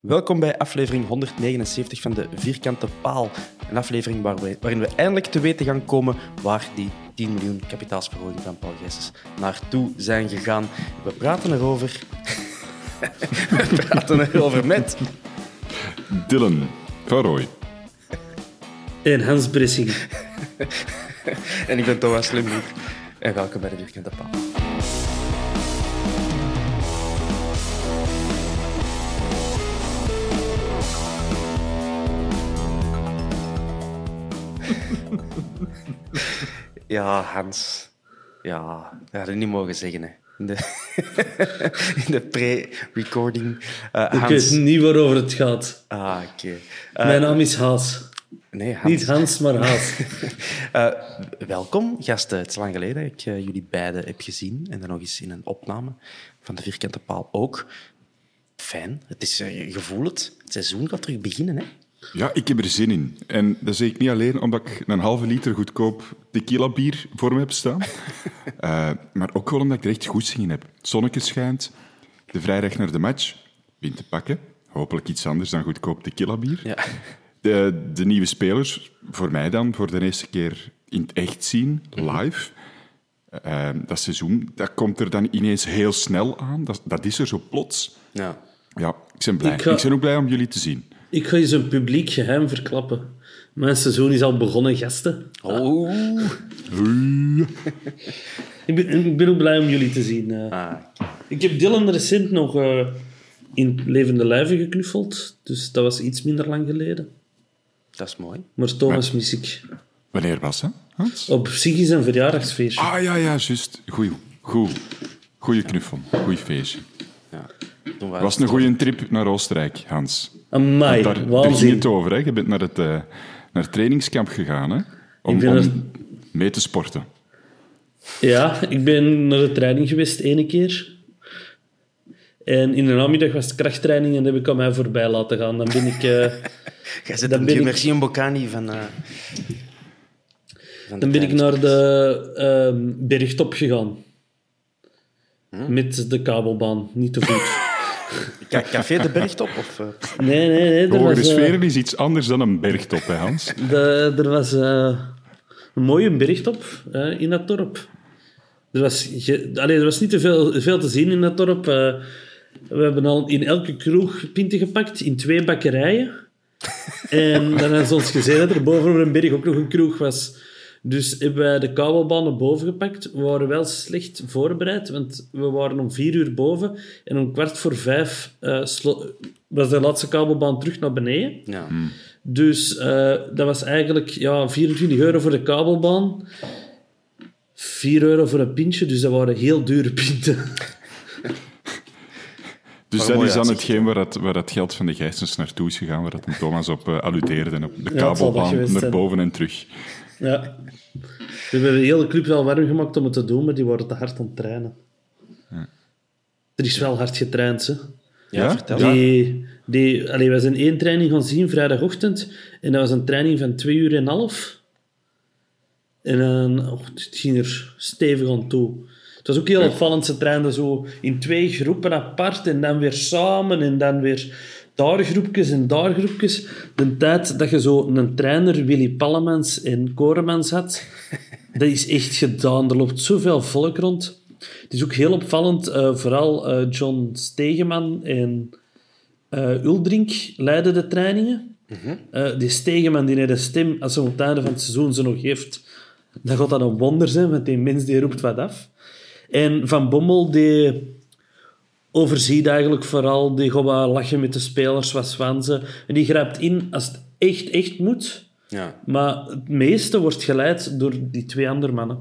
Welkom bij aflevering 179 van de Vierkante Paal. Een aflevering waar we, waarin we eindelijk te weten gaan komen waar die 10 miljoen kapitaalsverhoging van Paul Gijsens naartoe zijn gegaan. We praten erover. we praten erover met Dylan van Rooij. En Hans Bressing. en ik ben Thomas Limburg. En welkom bij de Vierkante Paal. Ja, Hans. Ja, dat had ik niet mogen zeggen. Hè. In de, in de pre-recording. Uh, Ik weet niet waarover het gaat. Ah, oké. Eh, Mijn naam is Haas. nee, Hans. Niet Hans, maar Haas. Eh, welkom, gasten. Het is lang geleden dat ik jullie beiden heb gezien. En dan nog eens in een opname van de Vierkante Paal ook. Fijn. Het is, je voelt het. Het seizoen gaat terug beginnen. Hè? Ja, ik heb er zin in. En dat zeg ik niet alleen omdat ik een halve liter goedkoop tequila bier voor me heb staan. Eh, maar ook wel omdat ik er echt goed zin in heb. Het zonnetje schijnt, de vrijdag naar de match, win te pakken. Hopelijk iets anders dan goedkoop tequila bier. Ja. De, de nieuwe spelers, voor mij dan, voor de eerste keer in het echt zien, live. Eh, dat seizoen, dat komt er dan ineens heel snel aan. Dat, dat is er zo plots. Ja. Ja, ik ben blij. Ik Ik, ben ook blij om jullie te zien. Ik ga je zo'n publiek geheim verklappen. Mijn seizoen is al begonnen, gasten. Oh. Ik ben, ik ben ook blij om jullie te zien. eh. Ah, Ik heb Dylan recent nog eh, in levende lijven geknuffeld. Dus dat was iets minder lang geleden. dat is mooi. Maar Thomas mis ik. Wanneer was Hans? Op zich is een verjaardagsfeestje. Ah, ja, ja, juist. Goeie, goed. Goeie knuffel. Goeie feestje. Toen was een goede trip naar Oostenrijk, Hans. Amai, daar, daar ging het over. Hè. Je bent naar het, eh, naar het trainingskamp gegaan hè. om, Ik er- mee te sporten. Ja, ik ben naar de training geweest ene keer. En in de namiddag was het krachttraining en dat heb ik aan mij voorbij laten gaan. Dan ben ik... eh, Jij zit Dan een ben ik- Merci en Bocani van... eh, van Dan ben ik naar de ehm, bergtop gegaan. Hm? Met de kabelbaan, niet te voet. Ca- Café de Bergtop? Of, eh, Nee, nee, nee. Er Hogere was, eh, sferen is iets anders dan een bergtop, hè, Hans. de- er was eh, een mooie bergtop in dat dorp. Er was, ge- allee, er was niet te veel, veel te zien in dat dorp. Eh, we hebben al in elke kroeg pinten gepakt, in twee bakkerijen. En dan hebben ze ons gezien dat er boven op een berg ook nog een kroeg was. Dus hebben wij de kabelbaan naar boven gepakt. We waren wel slecht voorbereid, want we waren om vier uur boven. En om kwart voor vijf eh, was de laatste kabelbaan terug naar beneden. ja. Dus eh, dat was eigenlijk ja, 24 euro voor de kabelbaan. 4 euro voor een pintje, dus dat waren heel dure pinten. Dus Maar dat is dan hetgeen waar, dat, waar dat geld van de Gijsens naartoe is gegaan, waar dat Thomas op eh, alludeerde. En op de kabelbaan naar boven en terug. Ja. We hebben de hele club wel warm gemaakt om het te doen, maar die waren te hard aan het trainen. er is wel hard getraind, hè. Ja, Ja? vertel. Die, die, allee, wij zijn één training gaan zien vrijdagochtend. En dat was een training van twee uur en een half. En dan, oh, het ging er stevig aan toe. Het was ook heel opvallend. Ze trainden zo in twee groepen apart en dan weer samen en dan weer daar groepjes en daar groepjes. De tijd dat je zo een trainer, Willy Pallemans en Koremans had, dat is echt gedaan. Er loopt zoveel volk rond. Het is ook heel opvallend, eh, vooral eh, John Stegeman en eh Uldrink leiden de trainingen. Eh, die Stegeman die een stem, als hij op het einde van het seizoen ze nog heeft, dan gaat dat een wonder zijn, want die mens die roept wat af. En Van Bommel die overziet eigenlijk vooral, die gaat wat lachen met de spelers, wat zwansen. En die grijpt in als het echt, echt moet. Ja. Maar het meeste wordt geleid door die twee andere mannen.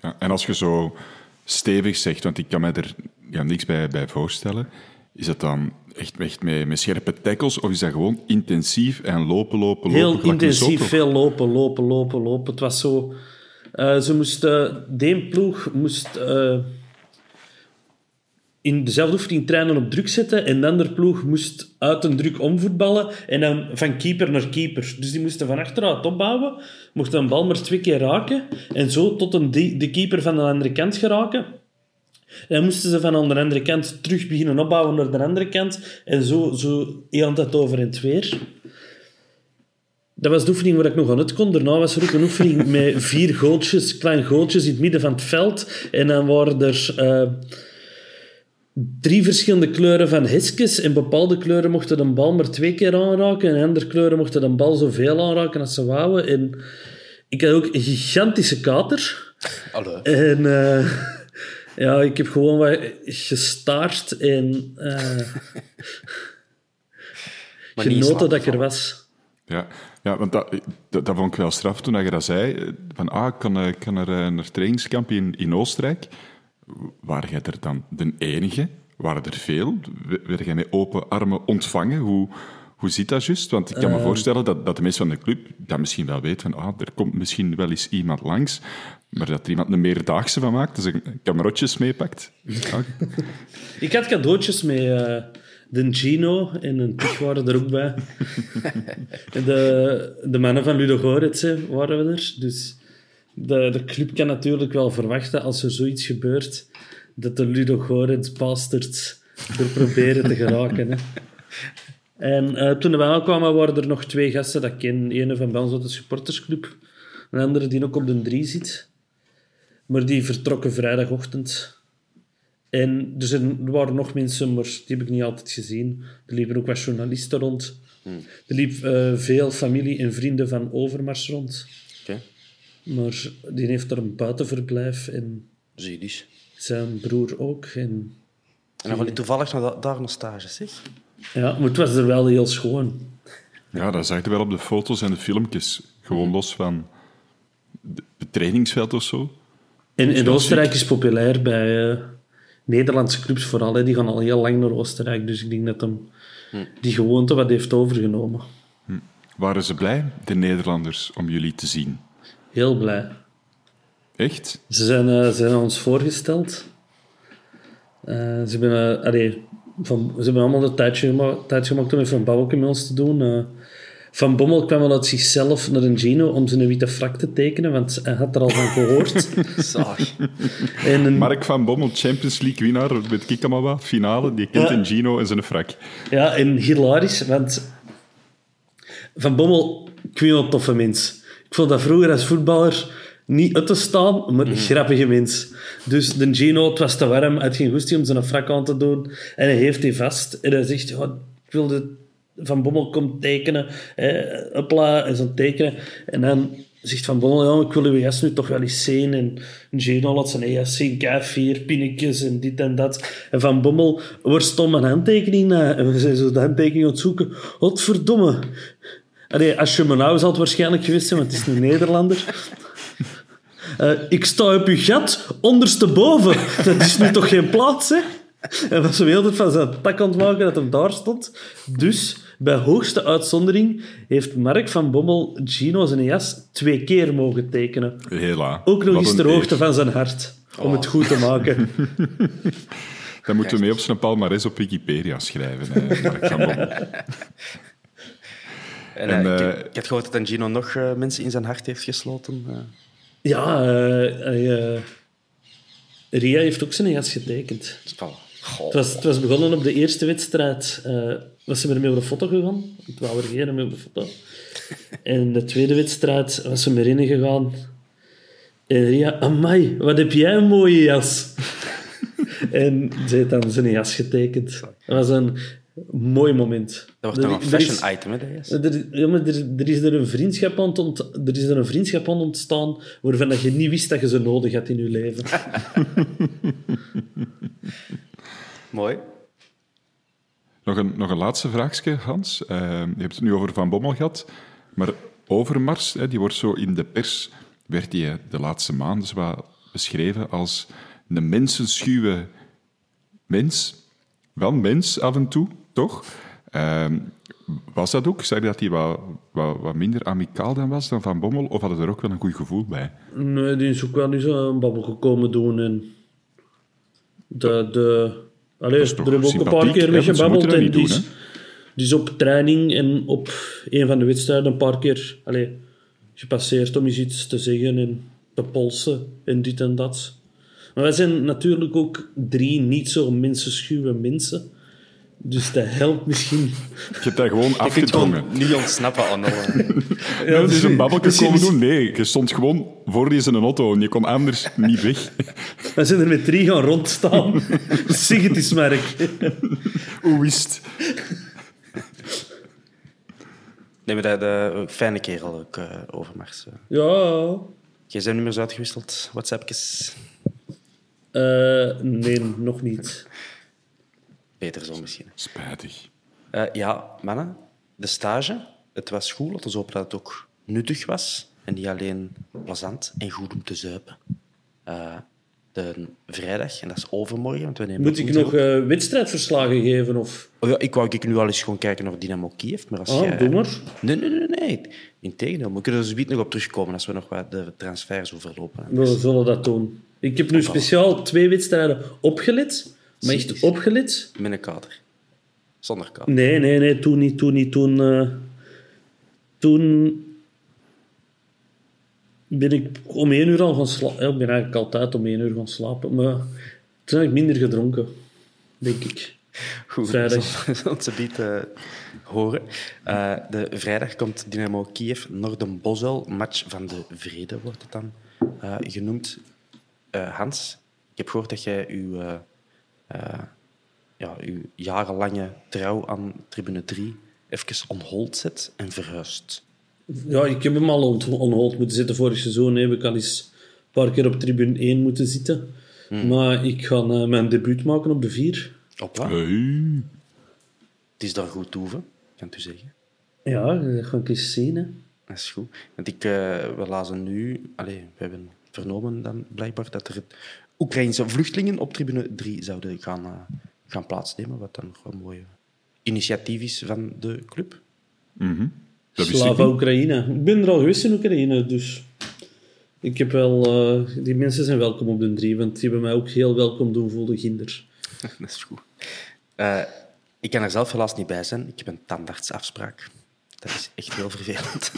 Ja, en als je zo stevig zegt, want ik kan me er ja, niks bij, bij voorstellen, is dat dan echt, echt met, met scherpe tackles of is dat gewoon intensief en lopen, lopen, lopen? Heel gelijk een intensief, veel lopen, lopen, lopen, lopen. Het was zo... eh, ze moesten... De ploeg moest eh, in dezelfde oefening trainen op druk zetten en de andere ploeg moest uit een druk omvoetballen en dan van keeper naar keeper. Dus die moesten van achteruit opbouwen, mochten een bal maar twee keer raken en zo tot een de keeper van de andere kant geraken. En dan moesten ze van de andere kant terug beginnen opbouwen naar de andere kant en zo, zo heel de tijd over en het weer. Dat was de oefening waar ik nog aan het kon. Daarna was er ook een oefening met vier gootjes, klein gootjes in het midden van het veld. En dan waren er eh, drie verschillende kleuren van hesjes. En bepaalde kleuren mochten de bal maar twee keer aanraken. En andere kleuren mochten de bal zoveel aanraken als ze wouden. En ik had ook een gigantische kater. Hallo. En eh, ja, ik heb gewoon wat gestaard en eh, genoten dat ik er was. Ja, ja want dat, dat, dat vond ik wel straf toen je dat zei. Van, ah, ik kan, eh, ik kan er naar trainingskamp in, in Oostenrijk. Waren jij er dan de enige? Waren er veel? Werd jij met open armen ontvangen? Hoe, hoe zit dat juist? Want ik kan me voorstellen dat, dat de mensen van de club dat misschien wel weten. Van, ah, er komt misschien wel eens iemand langs. Maar dat er iemand een meerdaagse van maakt, dus een kamerotjes meepakt. Ik had cadeautjes met eh, de Gino en een Tig waren er ook bij. de, de mannen van Ludo Goretz hè, waren we er. Dus de, de club kan natuurlijk wel verwachten als er zoiets gebeurt, dat de Ludo Goretz bastards er proberen te geraken. Hè. En eh, toen we aankwamen waren er nog twee gasten dat ik ken. Ene van bij ons uit de supportersclub. Een andere die ook op de drie zit. Maar die vertrokken vrijdagochtend. En er, zijn, er waren nog mensen, maar die heb ik niet altijd gezien. Er liepen ook wat journalisten rond. Er liep eh, veel familie en vrienden van Overmars rond. Oké. Maar die heeft er een buitenverblijf dus. zijn broer ook. En, En dan van die toevallig naar da- daar een stage, zeg. ja, maar het was er wel heel schoon. Ja, dat zag je wel op de foto's en de filmpjes. Gewoon los van de- het trainingsveld of zo. En, wel Oostenrijk is populair bij eh, Nederlandse clubs vooral. Hè. Die gaan al heel lang naar Oostenrijk. Dus ik denk dat hem die gewoonte wat heeft overgenomen. Waren ze blij, de Nederlanders, om jullie te zien? Heel blij. Echt? Ze zijn, eh, ze zijn ons voorgesteld. Eh, ze, hebben, eh, allee, van, ze hebben allemaal een tijdje, gema tijdje gemaakt om even een babbelje met ons te doen. Van Bommel kwam wel uit zichzelf naar een Gino om zijn witte frak te tekenen, want hij had er al van gehoord. En een, Mark van Bommel, Champions League winnaar met Kikamawa, finale. Die kent Ja. een Gino en zijn frak. Ja, en hilarisch, want Van Bommel, ik vind een toffe mens. Ik vond dat vroeger als voetballer niet uit te staan, maar een grappige mens. Dus de Gino, het was te warm, had geen goesting om zijn frak aan te doen. En hij heeft die vast. En hij zegt, ja, ik wilde Van Bommel komt tekenen. Eh, hopla, en zo tekenen. En dan zegt Van Bommel, ja, ik wil uw jas nu toch wel eens zien. En Gino laat zijn jas zien, kijk, vier pinnetjes en dit en dat. En Van Bommel wordt stom een handtekening na. En we zijn zo de handtekening aan het zoeken. Godverdomme. Allee, als je me nou zal het waarschijnlijk geweest zijn, want het is een Nederlander. Eh, ik sta op uw gat, ondersteboven. Dat is nu toch geen plaats, hè? En was zo heel van zijn tak aan het maken dat hem daar stond. Dus, bij hoogste uitzondering, heeft Mark van Bommel Gino zijn jas twee keer mogen tekenen. Hela. Ook nog eens een ter hoogte eer. van zijn hart. Om het goed te maken. Dan moeten we mee op zijn palmares op Wikipedia schrijven. eh, Mark van Bommel. En, En, eh, ik, eh, heb- ik had gehoord dat Gino nog eh, mensen in zijn hart heeft gesloten. eh. Ja, eh, hij, eh, Ria heeft ook zijn jas getekend. Het was, het was begonnen op de eerste wedstrijd. eh was ze ermee op de foto gegaan. Het wou reageren mee op de foto. En de tweede wedstrijd was ze erin gegaan. En Ria, amai, wat heb jij een mooie jas. en ze heeft dan zijn jas getekend. Dat was een mooi moment. Dat wordt een is- fashion item, hè, dat is. er, ja, maar er, er is er een vriendschap aan, ont, er is er een vriendschap aan ontstaan waarvan dat je niet wist dat je ze nodig had in je leven. Mooi. Nog een, nog een laatste vraagje, Hans. Eh, je hebt het nu over Van Bommel gehad, maar Overmars, hè, die wordt zo in de pers, werd die eh, de laatste maanden zo wat beschreven als een mensenschuwe mens. Wel mens af en toe, toch? Eh, was dat ook? Zeg je dat hij wat, wat, wat minder amicaal dan was dan Van Bommel, of hadden er ook wel een goed gevoel bij? Nee, die is ook wel eens een babbel gekomen doen. En de, de, allee, er hebben ook een paar keer mee gebabbeld. En die, doen, is, die is op training en op een van de wedstrijden een paar keer allee, gepasseerd om eens iets te zeggen en te polsen en dit en dat. Maar wij zijn natuurlijk ook drie niet zo mensenschuwe mensen. Dus dat helpt misschien. Je hebt dat gewoon Ik het afgedwongen. gewoon niet ontsnappen aan alle... Ja, het is een babbelje komen doen. Nee, je stond gewoon voor die in een auto en je kon anders niet weg. We zijn er met drie gaan rondstaan. zeg het eens, Mark. Hoe wist Nee, maar dat, dat, fijne kerel ook, uh, Overmars. eh. Ja, Jij zijn nummers uitgewisseld, WhatsAppjes. Eh, nee, nog niet. Beter zo misschien. Spijtig. Eh, ja, mannen, de stage, het was goed. Laten we hopen dat het ook nuttig was. En niet alleen plezant en goed om te zuipen. Eh, de vrijdag, en dat is overmorgen, want we nemen Moet ik nog eh, wedstrijdverslagen geven? Of... Oh ja, ik wou ik nu al eens gewoon kijken naar Dynamo Kiev, maar als Ah, jij... doe maar. Nee, nee, nee, nee. Integendeel, we kunnen er zoiets nog op terugkomen als we nog wat de transfers zo verlopen. We zullen dat doen. Ik heb nu speciaal twee wedstrijden opgelet. Maar echt opgelet? Met een kader. Zonder kader. Nee, nee, nee. Toen niet, toen niet. Toen... eh, toen ben ik om één uur al gaan slapen. Ik ben eigenlijk altijd om één uur gaan slapen. Maar toen heb ik minder gedronken. Denk ik. Goed, Vrijdag. ze niet eh, horen. Eh, de vrijdag komt Dynamo Kiev, Norden Bozel, match van de vrede wordt het dan eh, genoemd. Eh, Hans, ik heb gehoord dat jij uw, ja, uw jarenlange trouw aan tribune 3 even on hold zet en verhuist. Ja, ik heb hem al on, hold moeten zitten. Vorig seizoen heb ik al eens een paar keer op tribune 1 moeten zitten. Maar ik ga eh, mijn debuut maken op de 4. Opla, Hey. het is daar goed toeven, kan u zeggen. Ja, dat ga ik eens zien. Hè. Dat is goed. Want ik, eh, we lazen nu... Allez, we hebben vernomen dan blijkbaar dat er Oekraïnse vluchtelingen op tribune 3 zouden gaan, eh, gaan plaatsnemen. Wat dan nog een mooi initiatief is van de club. Mhm. Ik Slava. Oekraïne. Ik ben er al geweest in Oekraïne, dus... Ik heb wel... eh, die mensen zijn welkom op de 3, want die hebben mij ook heel welkom doen voelen, ginder. dat is goed. Eh, ik kan er zelf helaas niet bij zijn. Ik heb een tandartsafspraak. Dat is echt heel vervelend.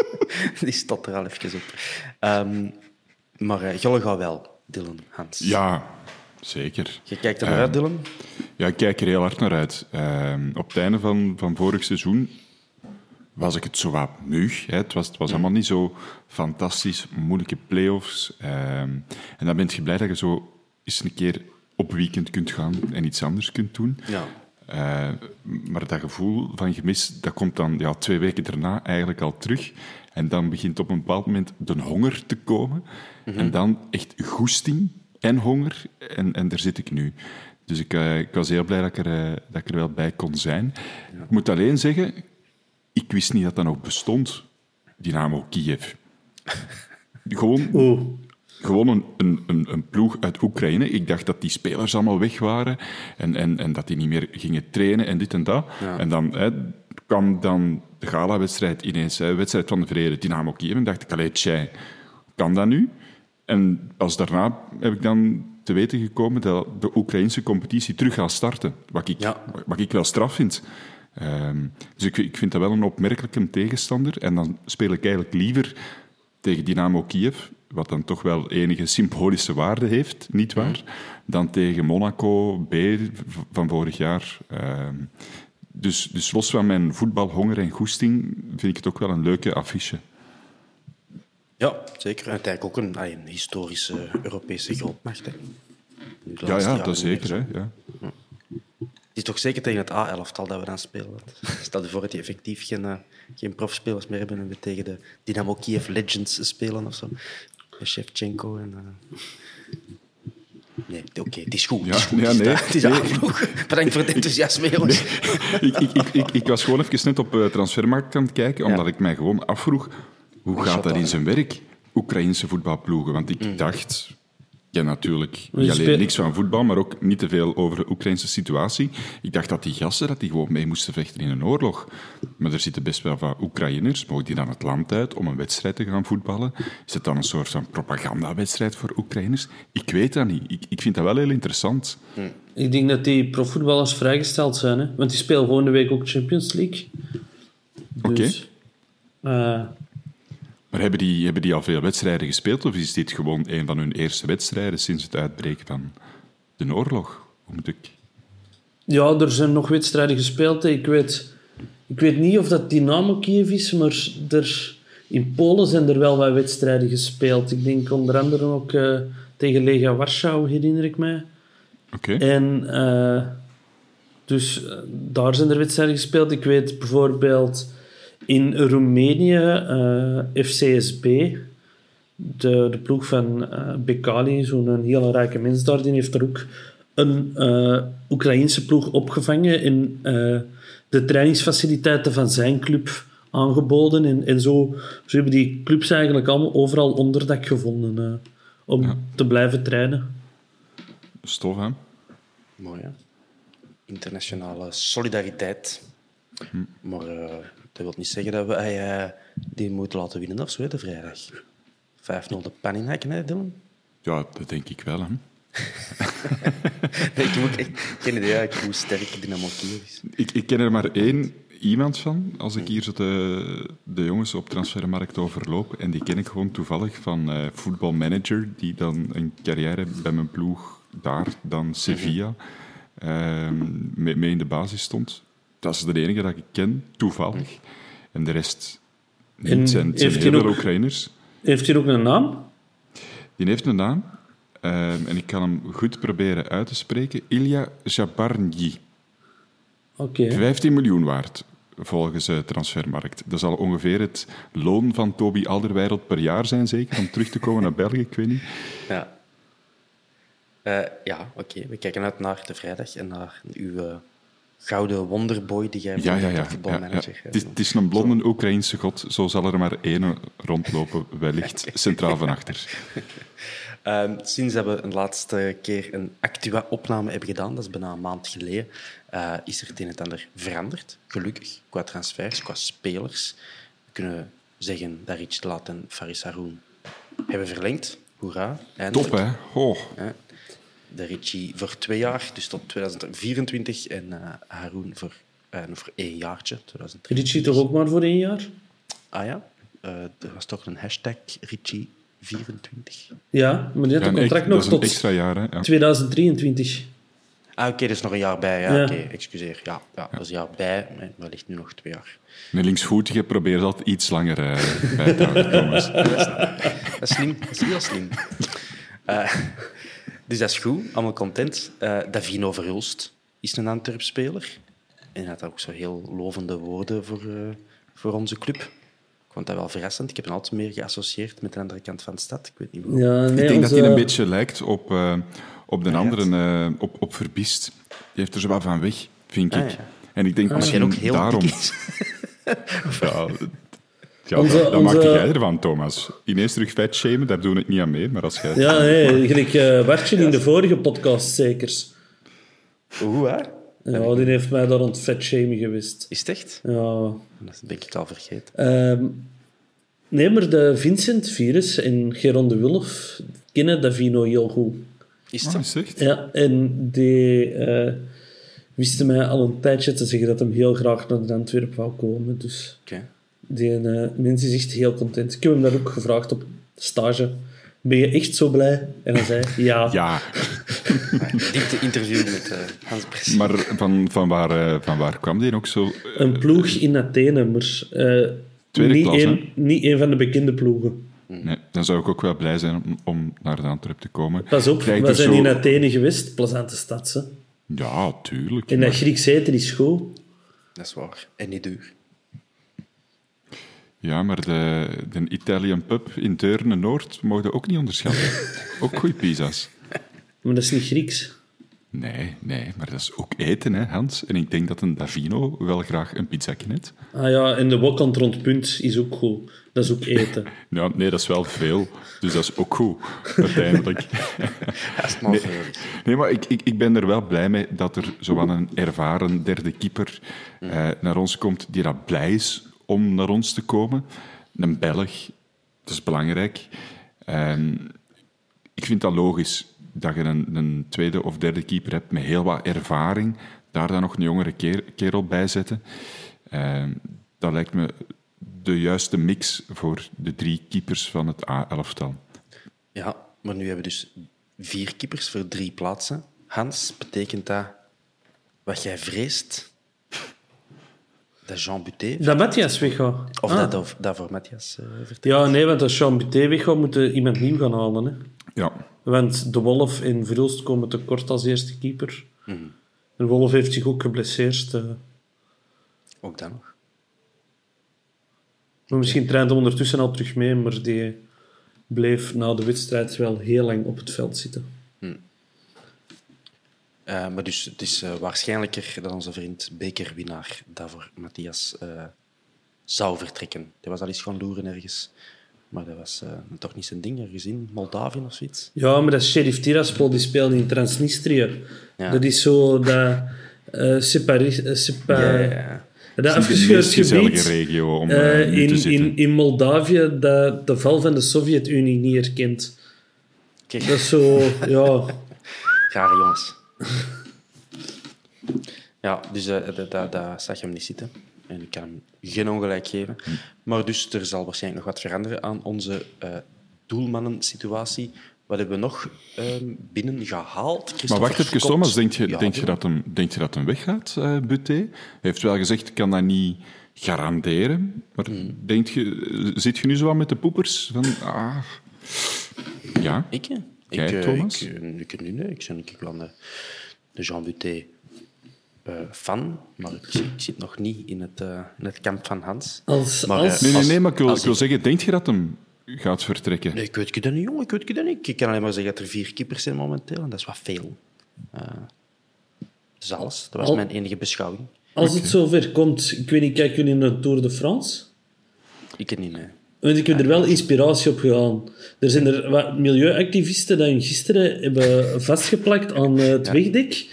Die staat er al even op. Ehm, maar uh, Jolle gaat wel, Dylan, Hans. Ja, zeker. Je kijkt er naar uit, Dylan? Ja, ik kijk er heel hard naar uit. Ehm, op het einde van, van vorig seizoen was ik het zo wat muug. Hè. Het was, het was allemaal niet zo fantastisch, moeilijke play-offs. Ehm, en dan ben je blij dat je zo eens een keer op weekend kunt gaan en iets anders kunt doen. Ja. Eh, maar dat gevoel van gemis, dat komt dan ja, twee weken daarna eigenlijk al terug. En dan begint op een bepaald moment de honger te komen. En dan echt goesting en honger. En, en daar zit ik nu. Dus ik, eh, ik was heel blij dat ik, er, eh, dat ik er wel bij kon zijn. Ik moet alleen zeggen, ik wist niet dat dat nog bestond. Dynamo Kiev. Gewoon Oeh. gewoon een, een, een, ploeg uit Oekraïne. Ik dacht dat die spelers allemaal weg waren en, en, en dat die niet meer gingen trainen en dit en dat. En dan hè, kwam dan de gala-wedstrijd ineens, hè, wedstrijd van de vrede, Dynamo Kiev. En dacht ik, allee, tjai, kan dat nu? En pas daarna heb ik dan te weten gekomen dat de Oekraïnse competitie terug gaat starten. Wat ik, Ja. wat ik wel straf vind. Ehm, dus ik, ik vind dat wel een opmerkelijke tegenstander. En dan speel ik eigenlijk liever tegen Dynamo Kiev, wat dan toch wel enige symbolische waarde heeft, niet waar? Dan tegen Monaco B van vorig jaar. Ehm, dus, dus los van mijn voetbalhonger en goesting vind ik het ook wel een leuke affiche. Ja, zeker. En uiteindelijk ook een, ah, een historische Europese grootmacht. Hè. Ja, ja, dat zeker. zo. Hè? Ja. Het is toch zeker tegen het A-elftal dat we dan spelen. Stel je voor dat die effectief geen, eh, geen profspelers meer hebben en we tegen de Dynamo Kiev Legends spelen of zo. Shevchenko en... eh, Nee, oké, het is goed. Ja, het is goed. ja, het is, nee, het is nee. aanvloeg. Bedankt voor het enthousiasme, jongens. ik, ik, ik, ik, ik was gewoon even net op eh, transfermarkt aan het kijken, omdat Ja. ik mij gewoon afvroeg, hoe gaat dat in zijn werk, Oekraïnse voetbalploegen? Want ik dacht, ja natuurlijk, niet alleen niks van voetbal, maar ook niet te veel over de Oekraïnse situatie. Ik dacht dat die gasten dat die gewoon mee moesten vechten in een oorlog. Maar er zitten best wel wat Oekraïners, mogen die dan het land uit om een wedstrijd te gaan voetballen? Is het dan een soort van propagandawedstrijd voor Oekraïners? Ik weet dat niet. Ik, ik vind dat wel heel interessant. Ik denk dat die profvoetballers vrijgesteld zijn, hè? want die spelen volgende week ook Champions League. Dus, eh, Maar hebben die, hebben die al veel wedstrijden gespeeld of is dit gewoon een van hun eerste wedstrijden sinds het uitbreken van de oorlog? Moet ik... ja, er zijn nog wedstrijden gespeeld. Ik weet, ik weet niet of dat Dynamo Kiev is, maar er, in Polen zijn er wel wat wedstrijden gespeeld. Ik denk onder andere ook eh, tegen Lega Warschau, herinner ik mij. Oké. En eh, dus eh, daar zijn er wedstrijden gespeeld. Ik weet bijvoorbeeld in Roemenië eh, FCSB, de, de ploeg van Bekali, zo'n hele rijke mens daar, die heeft er ook een eh Oekraïense ploeg opgevangen en eh, de trainingsfaciliteiten van zijn club aangeboden. En, en zo, zo hebben die clubs eigenlijk allemaal overal onderdak gevonden eh, om te blijven trainen. Stof, hè? Mooi, hè? Internationale solidariteit. Maar eh, dat wil niet zeggen dat we eh, die moeten laten winnen of zo, de vrijdag. 5-0 de pan inhakken, hè, Dylan? Ja, dat denk ik wel, hè. Nee, ik heb ook echt geen idee eigenlijk hoe sterk Dynamo Kiev is. Ik, ik ken er maar één iemand van, als ik hier zo de, de jongens op transfermarkt overloop. En die ken ik gewoon toevallig van eh voetbalmanager, die dan een carrière bij mijn ploeg daar, dan Sevilla, mee, mee in de basis stond. Dat is de enige dat ik ken, toevallig. En de rest niet. En Het zijn, zijn heeft heel hij veel ook- Oekraïners. Heeft hij ook een naam? Die heeft een naam. ehm, en ik kan hem goed proberen uit te spreken. Ilya Jabarnyi. Oké. 15 miljoen waard, volgens uh, Transfermarkt. Dat zal ongeveer het loon van Toby Alderweireld per jaar zijn, zeker, om terug te komen naar België, ik weet niet. Ja, Eh, ja oké. We kijken uit naar de vrijdag en naar uw eh, gouden wonderboy die jij Ja, ja, ja. als ja, ja. voetbalmanager. Het, is, het is een blonde Oekraïense god, zo zal er maar één rondlopen, wellicht, centraal van achter. Ehm, sinds dat we een laatste keer een Actua-opname hebben gedaan, dat is bijna een maand geleden, eh, is er het een en ander veranderd. Gelukkig, qua transfers, qua spelers. We kunnen zeggen dat Rich Laat en Faris Haroun hebben verlengd. Hoera. eindelijk. Top, hè? Oh. De Richie voor twee jaar, dus tot 2024. En eh Haroun voor, eh, nog voor één jaartje, 2023. Richie toch ook maar voor één jaar? Ah ja, Eh, er was toch een hashtag Richie24. Ja, maar die had ja, een contract nog dat is een tot extra jaar, hè? Ja. 2023. Ah, oké, er is nog een jaar bij. Ja, Ja. oké, excuseer. Ja, ja, dat is een jaar bij, maar wellicht nu nog twee jaar. Een linksvoetige probeert dat iets langer eh, bij te houden, Thomas. Dat is slim, dat is heel slim. Eh, dus dat is goed, allemaal content. Eh Davino Verhulst is een Antwerp-speler. En hij had ook zo heel lovende woorden voor, eh, voor onze club. Ik vond dat wel verrassend. Ik heb hem altijd meer geassocieerd met de andere kant van de stad. Ik weet niet. Ja, nee, ik denk dat hij een beetje lijkt op, eh, op de Ja, andere, eh, op, op Verbiest. Die heeft er zo wat van weg, vind Ah, ik. ja. En ik denk Maar misschien ook heel daarom... dik is. Ja, ja Onze- dat, dat onze- maak jij ervan, Thomas. Ineens terug vet shamen, daar doe ik niet aan mee. Maar als jij... Ja, nee, gelijk eh Bartje in de vorige podcast zeker. Oeh, hè? Ja, die heeft mij daar rond vetshaming geweest. Is het echt? Ja. Dat ben ik al vergeten. Ehm, nee, maar de Vincent Virus en Geron de Wulf kennen Davino heel goed. Is Ah, het? is het echt? Ja, en die eh wisten mij al een tijdje te zeggen dat hem heel graag naar de Antwerpen wou komen. Dus Oké. Die eh, mens is echt heel content. Ik heb hem daar ook gevraagd op stage. Ben je echt zo blij? En hij zei ja. Ja, Dit interview met eh, Hans maar van, van, waar, eh, van waar kwam die ook zo? Een ploeg in Athene, maar eh, Tweede niet, klas, een, niet een van de bekende ploegen. Nee, dan zou ik ook wel blij zijn om, om naar de Antwerp te komen. Pas op, Krijg we zijn zo- in Athene geweest. Plezante stad, hè. Ja, tuurlijk. En dat maar- Grieks eten is goed. Dat is waar. En niet duur. Ja, maar de, de Italian pub in Deurne-Noord mogen ook niet onderschatten. ook goede pizza's. Maar dat is niet Grieks. Nee, nee, maar dat is ook eten, hè, Hans. En ik denk dat een Davino wel graag een pizzakje heeft. Ah ja, en de wokkant rond punt is ook goed. Dat is ook eten. Ja, nee, dat is wel veel. Dus dat is ook goed, uiteindelijk. Dat is maar veel. Nee, maar ik, ik, ik ben er wel blij mee dat er zo'n een ervaren derde keeper eh, naar ons komt die dat blij is om naar ons te komen. Een Belg, dat is belangrijk. Ehm, ik vind dat logisch dat je een, een tweede of derde keeper hebt met heel wat ervaring. Daar dan nog een jongere ker- kerel bij zetten. Ehm, dat lijkt me de juiste mix voor de drie keepers van het A-elftal. Ja, maar nu hebben we dus vier keepers voor drie plaatsen. Hans, betekent dat wat jij vreest? Dat Jean Buté... Dat Matthias weggaat. Of Ah. dat, of dat voor Matthias eh vertrekt? Ja, nee, want als Jean Buté weggaat, moeten iemand nieuw gaan halen. Hè. Ja, Want De Wolf en Verhulst komen tekort als eerste keeper. Mhm. De Wolf heeft zich ook geblesseerd. eh. Ook dat nog. Maar misschien traint hij ondertussen al terug mee, maar die bleef na de wedstrijd wel heel lang op het veld zitten. Eh, maar dus het is eh, waarschijnlijker dat onze vriend bekerwinnaar daarvoor Matthias eh, zou vertrekken. Die was al eens gaan loeren ergens. Maar dat was eh, toch niet zijn ding, ergens in Moldavië of zoiets. Ja, maar dat is Sheriff Tiraspol, die speelde in Transnistrië. Ja. Dat is zo dat... eh separi- sepa- Ja, ja, ja. Dat afgescheurd gebied regio om in, in, in Moldavië dat de val van de Sovjet-Unie niet erkent. Kijk, Dat is zo... Ja... rare jongens. Ja, dus dat, dat, dat zag je hem niet zitten. En ik kan hem geen ongelijk geven. Maar dus er zal waarschijnlijk nog wat veranderen aan onze eh doelmannen-situatie. Wat hebben we nog ehm, binnen gehaald? Maar wacht even, Scott. Thomas. Denk je, Ja, denk, je dat hem, denk je dat hem weggaat, eh Buté? Hij heeft wel gezegd, ik kan dat niet garanderen. Maar Hmm. denk je, zit je nu zo wat met de poepers? Van, ah, ja, Ik? Jij, ik, eh, Thomas? Ik, eh, ik, nu, nee. ik ben ik wel de, de Jean Buté eh, fan, maar ik, ik zit nog niet in het, in het kamp van Hans. Als, Maar, als, nee, nee, nee, maar ik wil, ik wil zeggen, denk je dat hem gaat vertrekken? Nee, ik weet het niet, jongen. Ik weet het niet. Ik kan alleen maar zeggen dat er vier keepers zijn momenteel. En dat is wat veel. Eh, dat is alles. Dat was Al- mijn enige beschouwing. als het zover komt... Ik weet niet, kijken jullie naar de Tour de France? Ik het niet, nee. Want ik heb er wel inspiratie op gegaan. Er zijn er wat milieuactivisten die hun gisteren hebben vastgeplakt aan eh, het wegdek.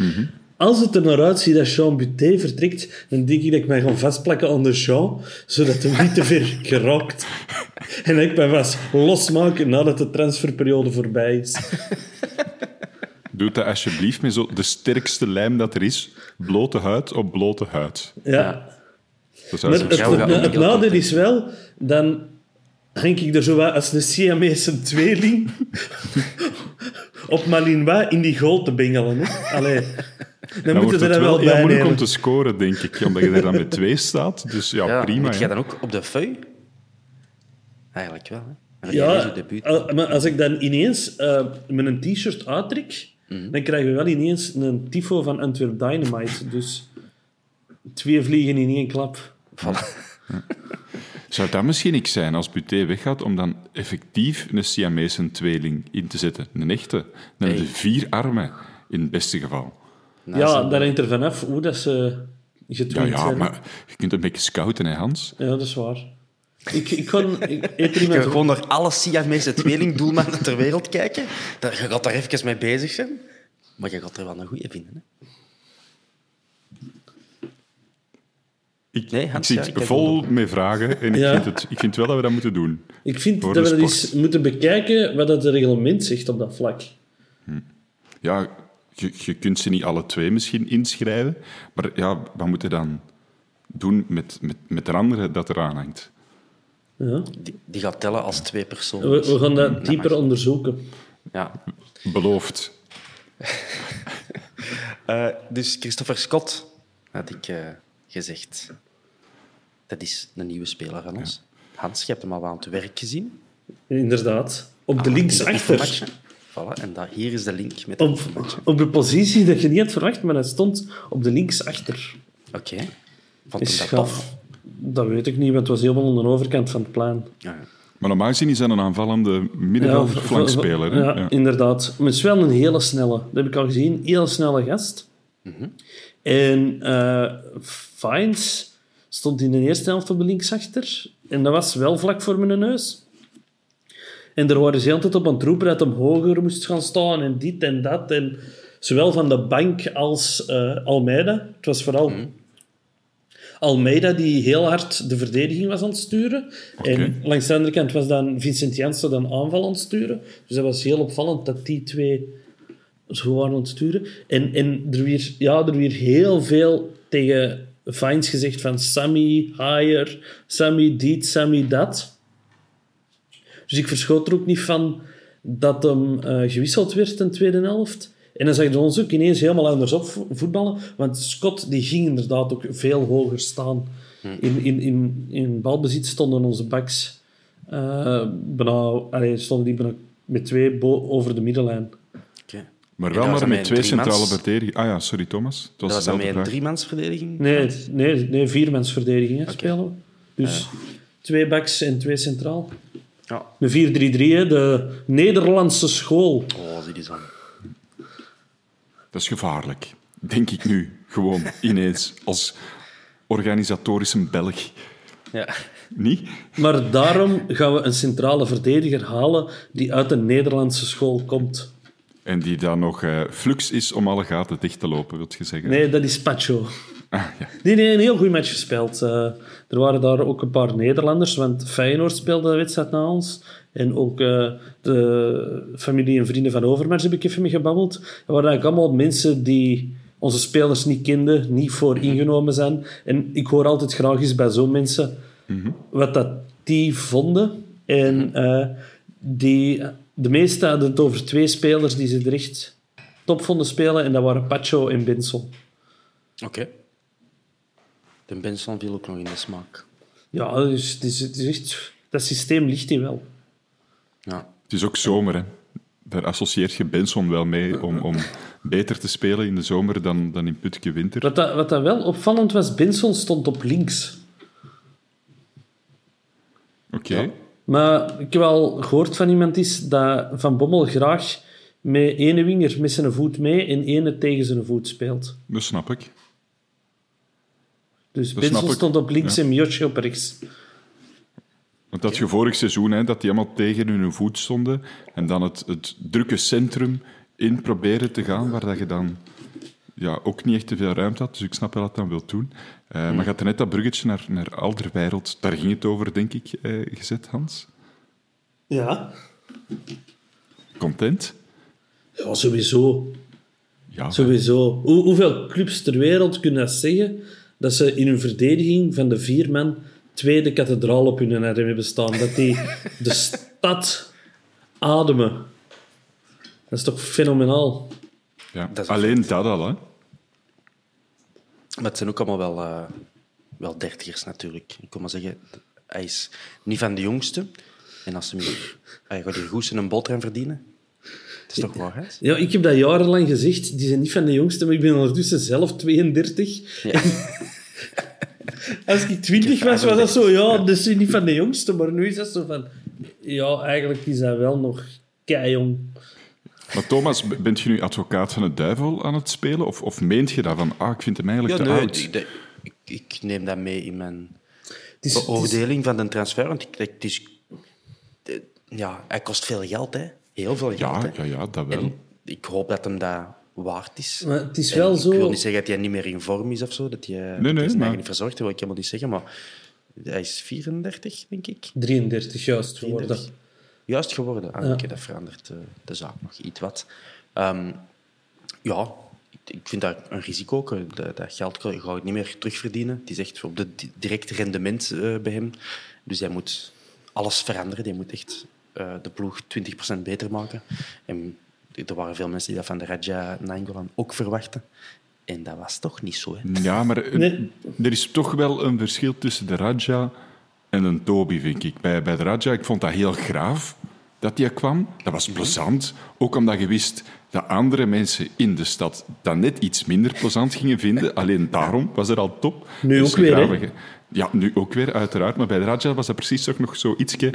Als het er naar uitziet dat Jean Buté vertrekt, dan denk ik dat ik mij ga vastplakken aan de Jean, zodat hij niet te ver geraakt. En dat ik mij vast losmaken nadat de transferperiode voorbij is. Doe dat alsjeblieft met zo de sterkste lijm dat er is. Blote huid op blote huid. Ja. Dat zou Maar het, Ja, we gaan het, niet heel nadeel is wel, dan hang ik er zo wat als een Siamese tweeling op Malinois in die goal te bengelen. Hè? Allee, dan, Dan moeten we het er wel bij moeilijk om te scoren, denk ik. Omdat je er dan met twee staat. Dus ja, Ja, prima. Moet jij dan ook op de feu? Eigenlijk wel, hè. Ja, al- maar als ik dan ineens eh, met een t-shirt uittrek, Mhm. dan krijgen we wel ineens een tifo van Antwerp Dynamite. Dus twee vliegen in één klap. Zou dat misschien niks zijn als Buté weggaat om dan effectief een Siamese tweeling in te zetten? Een echte. Dan je vier armen, in het beste geval. Nou, ja, daar hangt er vanaf hoe dat ze Ja, getweet ja, zijn. maar je kunt een beetje scouten, hè, Hans? Ja, dat is waar. Ik, ik kon... Gaat gewoon naar alle Siamese tweelingdoelmannen ter wereld kijken. Daar, je gaat daar even mee bezig zijn. Maar je gaat er wel een goede vinden. Hè? Ik, Nee, Hans, ik ja, zit ik vol met vragen en ik, Ja. vind het, ik vind wel dat we dat moeten doen. Ik vind dat we sport. eens moeten bekijken wat het reglement zegt op dat vlak. ja, je, je kunt ze niet alle twee misschien inschrijven. Maar ja, wat moet je dan doen met, met, met de andere dat eraan hangt? Ja. Die, die gaat tellen als twee personen. We, we gaan dat dieper onderzoeken. Ja. Beloofd. Eh, dus Christopher Scott, had ik eh, gezegd. Dat is een nieuwe speler van ons. Hans, je hebt hem al aan het werk gezien. Inderdaad. Op de Ah, linksachter. Voilà, en dat, hier is de link met de Op, op de positie dat je niet had verwacht, maar hij stond op de linksachter. Oké. Vond Is hem dat? Dat weet ik niet, want het was helemaal aan de overkant van het plein. Ja, ja. Maar normaal gezien is hij een aanvallende middenvelder, flankspeler. hè? Ja, Ja. inderdaad. Maar het is wel een hele snelle. Dat heb ik al gezien. Heel snelle gast. En eh Fines stond in de eerste helft op de linksachter. En dat was wel vlak voor mijn neus. En er waren ze heel de tijd op aan het roepen dat hem hoger moest gaan staan en dit en dat. En zowel van de bank als eh, Almeida. Het was vooral Almeida die heel hard de verdediging was aan het sturen. En langs de andere kant was dan Vincent Janssen dan aanval aan het sturen. Dus dat was heel opvallend dat die twee zo waren aan het sturen. En, en er werd ja, er werd heel veel tegen Fines gezegd van Sammy higher, Sammy dit, Sammy dat. Dus ik verschoot er ook niet van dat hem eh, gewisseld werd in de tweede helft. En dan zag je ons ook ineens helemaal anders op vo- voetballen. Want Scott die ging inderdaad ook veel hoger staan. In, in, in, in balbezit stonden onze backs eh bijna, allee, stonden die bijna met twee bo- over de middenlijn. Maar wel maar met twee centrale verdedigers. Ah ja, sorry Thomas. Het was Dat was dan een driemansverdediging? Nee, nee, nee viermansverdediging Oké. spelen we. Dus twee backs en twee centraal. Ja. Een 4-3-3, hè, de Nederlandse school. Oh, zie die zo. Dat is gevaarlijk. Denk ik nu. Gewoon ineens. Als organisatorische Belg. Ja. Niet? Maar daarom gaan we een centrale verdediger halen die uit een Nederlandse school komt. En die dan nog eh, flux is om alle gaten dicht te lopen, wil je zeggen? Nee, dat is Pacho. Ah, ja. Nee, nee, een heel goed match gespeeld. Eh, er waren daar ook een paar Nederlanders, want Feyenoord speelde de wedstrijd na ons. En ook eh, de familie en vrienden van Overmars heb ik even mee gebabbeld. Dat waren eigenlijk allemaal mensen die onze spelers niet kenden, niet voor ingenomen zijn. En ik hoor altijd graag eens bij zo'n mensen wat dat die vonden. En eh, die, de meesten hadden het over twee spelers die ze er echt top vonden spelen. En dat waren Pacho en Bensel. Oké. De Benson viel ook nog in de smaak. Ja, dus het is, het is echt, dat systeem ligt hier wel. Ja. Het is ook zomer, hè. Daar associeert je Benson wel mee om, om beter te spelen in de zomer dan, dan in Putke winter. Wat dat, wat dat wel opvallend was, Benson stond op links. Oké. Maar ik heb al gehoord van iemand is dat Van Bommel graag met ene winger met zijn voet mee en ene tegen zijn voet speelt. Dat snap ik. Dus ik. stond op links Ja. en Miotje op rechts. Want dat je vorig seizoen, hè, dat die allemaal tegen hun voet stonden en dan het, het drukke centrum in proberen te gaan, waar dat je dan ja, ook niet echt te veel ruimte had. Dus ik snap wel dat dat wil doen. Eh, Maar je had net dat bruggetje naar, naar Alderwereld, daar ging het over, denk ik, eh, gezet, Hans. Ja. Content? Ja, sowieso. Ja, Sowieso. Hoe, hoeveel clubs ter wereld kunnen dat zeggen dat ze in hun verdediging van de vier man tweede kathedraal op hun arm hebben staan? Dat die de stad ademen. Dat is toch fenomenaal? ja. dat is alleen dat al, hè. Maar het zijn ook allemaal wel, eh, wel dertigers natuurlijk. Ik kom maar zeggen, hij is niet van de jongste. En als ze hier, hij gaat hier goed zijn boterham verdienen. Het is toch waar, hè? Ja, ik heb dat jarenlang gezegd. Die zijn niet van de jongste, maar ik ben ondertussen zelf 32. Ja. Als ik 20 was, was dat zo, ja, dat is niet van de jongste. Maar nu is dat zo van, ja, eigenlijk is hij wel nog keijong. Maar Thomas, bent je nu advocaat van de duivel aan het spelen? Of, of meent je dat van, ah, ik vind hem eigenlijk Ja, te nee, oud? ik, de- ik, ik neem dat mee in mijn is, is- beoordeling van de transfer. Want ik, het is, de- ja, hij kost veel geld, hè. Heel veel geld, Ja, hè. ja, ja, dat wel. En ik hoop dat hem dat waard is. maar het is En wel Ik zo... wil niet zeggen dat hij niet meer in vorm is of zo, dat hij, nee, hij zijn maar- eigen niet verzorgt, dat wil ik helemaal niet zeggen, maar hij is 34, denk ik. 33 juist geworden. 33. Juist geworden. Ah, Ja. Oké, dat verandert eh, de zaak nog iets wat. Ehm, Ja, ik- vind dat een risico ook. Dat, dat geld ga je niet meer terugverdienen. Het is echt op het di- directe rendement eh, bij hem. Dus hij moet alles veranderen. Hij moet echt eh, de ploeg 20% beter maken. En er waren veel mensen die dat van de Raja Nainggolan ook verwachten. En dat was toch niet zo. Hè? Ja, maar eh, Nee. er is toch wel een verschil tussen de Raja en een Toby, vind ik. Bij, bij de Raja, ik vond dat heel graaf dat die kwam. Dat was plezant. Ook omdat je wist dat andere mensen in de stad dat net iets minder plezant gingen vinden. Alleen daarom was er al top. Nu Dus ook weer, Ja, nu ook weer, uiteraard. Maar bij de Raja was dat precies toch nog zo ietsje...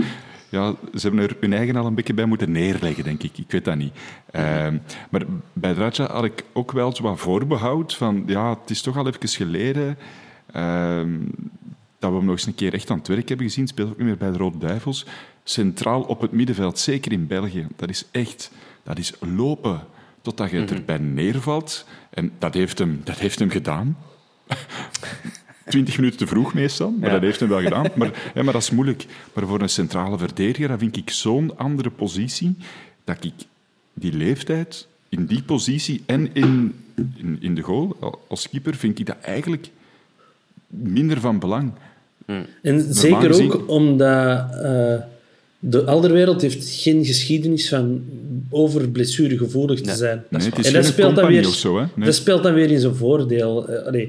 Ja, ze hebben er hun eigen al een beetje bij moeten neerleggen, denk ik. Ik weet dat niet. Ehm, maar bij de Raja had ik ook wel zo wat voorbehoud van... Ja, het is toch al even geleden ehm, dat we hem nog eens een keer echt aan het werk hebben gezien. Speelt ook niet meer bij de Rode Duivels. Centraal op het middenveld, zeker in België. Dat is echt... Dat is lopen totdat je het erbij neervalt. En dat heeft hem, dat heeft hem gedaan. 20 minuten te vroeg meestal, maar Ja. dat heeft hem wel gedaan. Maar, ja, maar dat is moeilijk. Maar voor een centrale verdediger dat vind ik zo'n andere positie dat ik die leeftijd in die positie en in, in, in de goal als keeper vind ik dat eigenlijk minder van belang. En zeker gezien- ook omdat eh, de Alderwereld heeft geen geschiedenis van over blessuregevoelig te zijn. Nee, is en dat speelt, dan compagnie weer, zo. Nee. dat speelt dan weer in zijn voordeel. Eh, allee,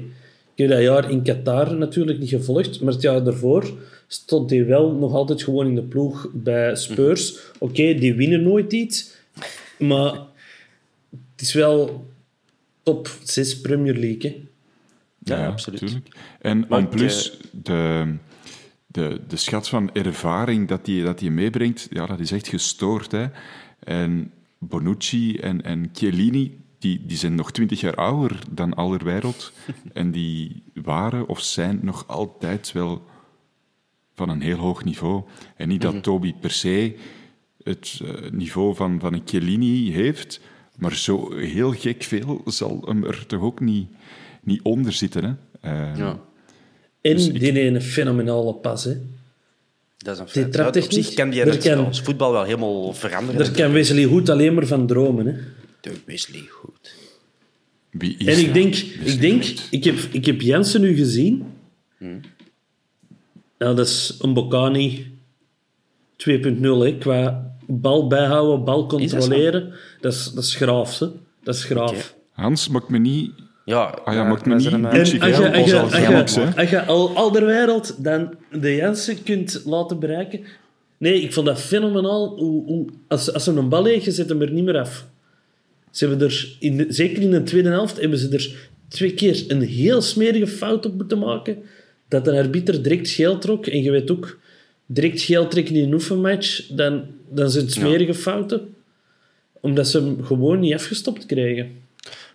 ik heb dat jaar in Qatar natuurlijk niet gevolgd, maar het jaar daarvoor stond hij wel nog altijd gewoon in de ploeg bij Spurs. Oké, die winnen nooit iets, maar het is wel top 6 Premier League. Hè. Ja, absoluut. tuurlijk. En ik, plus, de, de, de schat van ervaring dat hij dat die meebrengt, ja, dat is echt gestoord. Hè? En Bonucci en, en Chiellini, die, die zijn nog twintig jaar ouder dan Allerwereld. en die waren of zijn nog altijd wel van een heel hoog niveau. En niet dat Toby per se het eh, niveau van, van een Chiellini heeft, maar zo heel gek veel zal hem er toch ook niet, niet onder zitten. Hè? Eh, Ja, En Dus ik- die heeft een fenomenale pas. Hè. dat is een Die feit. Ja, traptechniek, kan die kan- ons voetbal wel helemaal veranderen. Daar kan Wesley Hoed alleen maar van dromen. Hè. De Wesley. Wie is En ik denk, Wesley ik, denk Hoed? ik, heb, ik heb Jensen nu gezien. Nou, dat is een Bocani 2.0, hè, qua bal bijhouden, bal controleren. Dat is, dat is graaf, hè. Dat is graaf. Hans, maakt me niet... Ja, Ah ja, maakt me niet als je, Geel, als je, Bos als al je, Galax, hè. als je al, al de wereld dan de Jensen kunt laten bereiken... Nee, ik vond dat fenomenaal. Hoe, hoe, als, als ze een bal heeft, je zet hem er niet meer af. Ze hebben er, in de- zeker in de tweede helft, hebben ze er twee keer een heel smerige fout op moeten maken. Dat een arbiter direct geel trok. En je weet ook, direct geel trekken in een oefenmatch, dan, dan zijn het smerige fouten. Omdat ze hem gewoon niet afgestopt krijgen.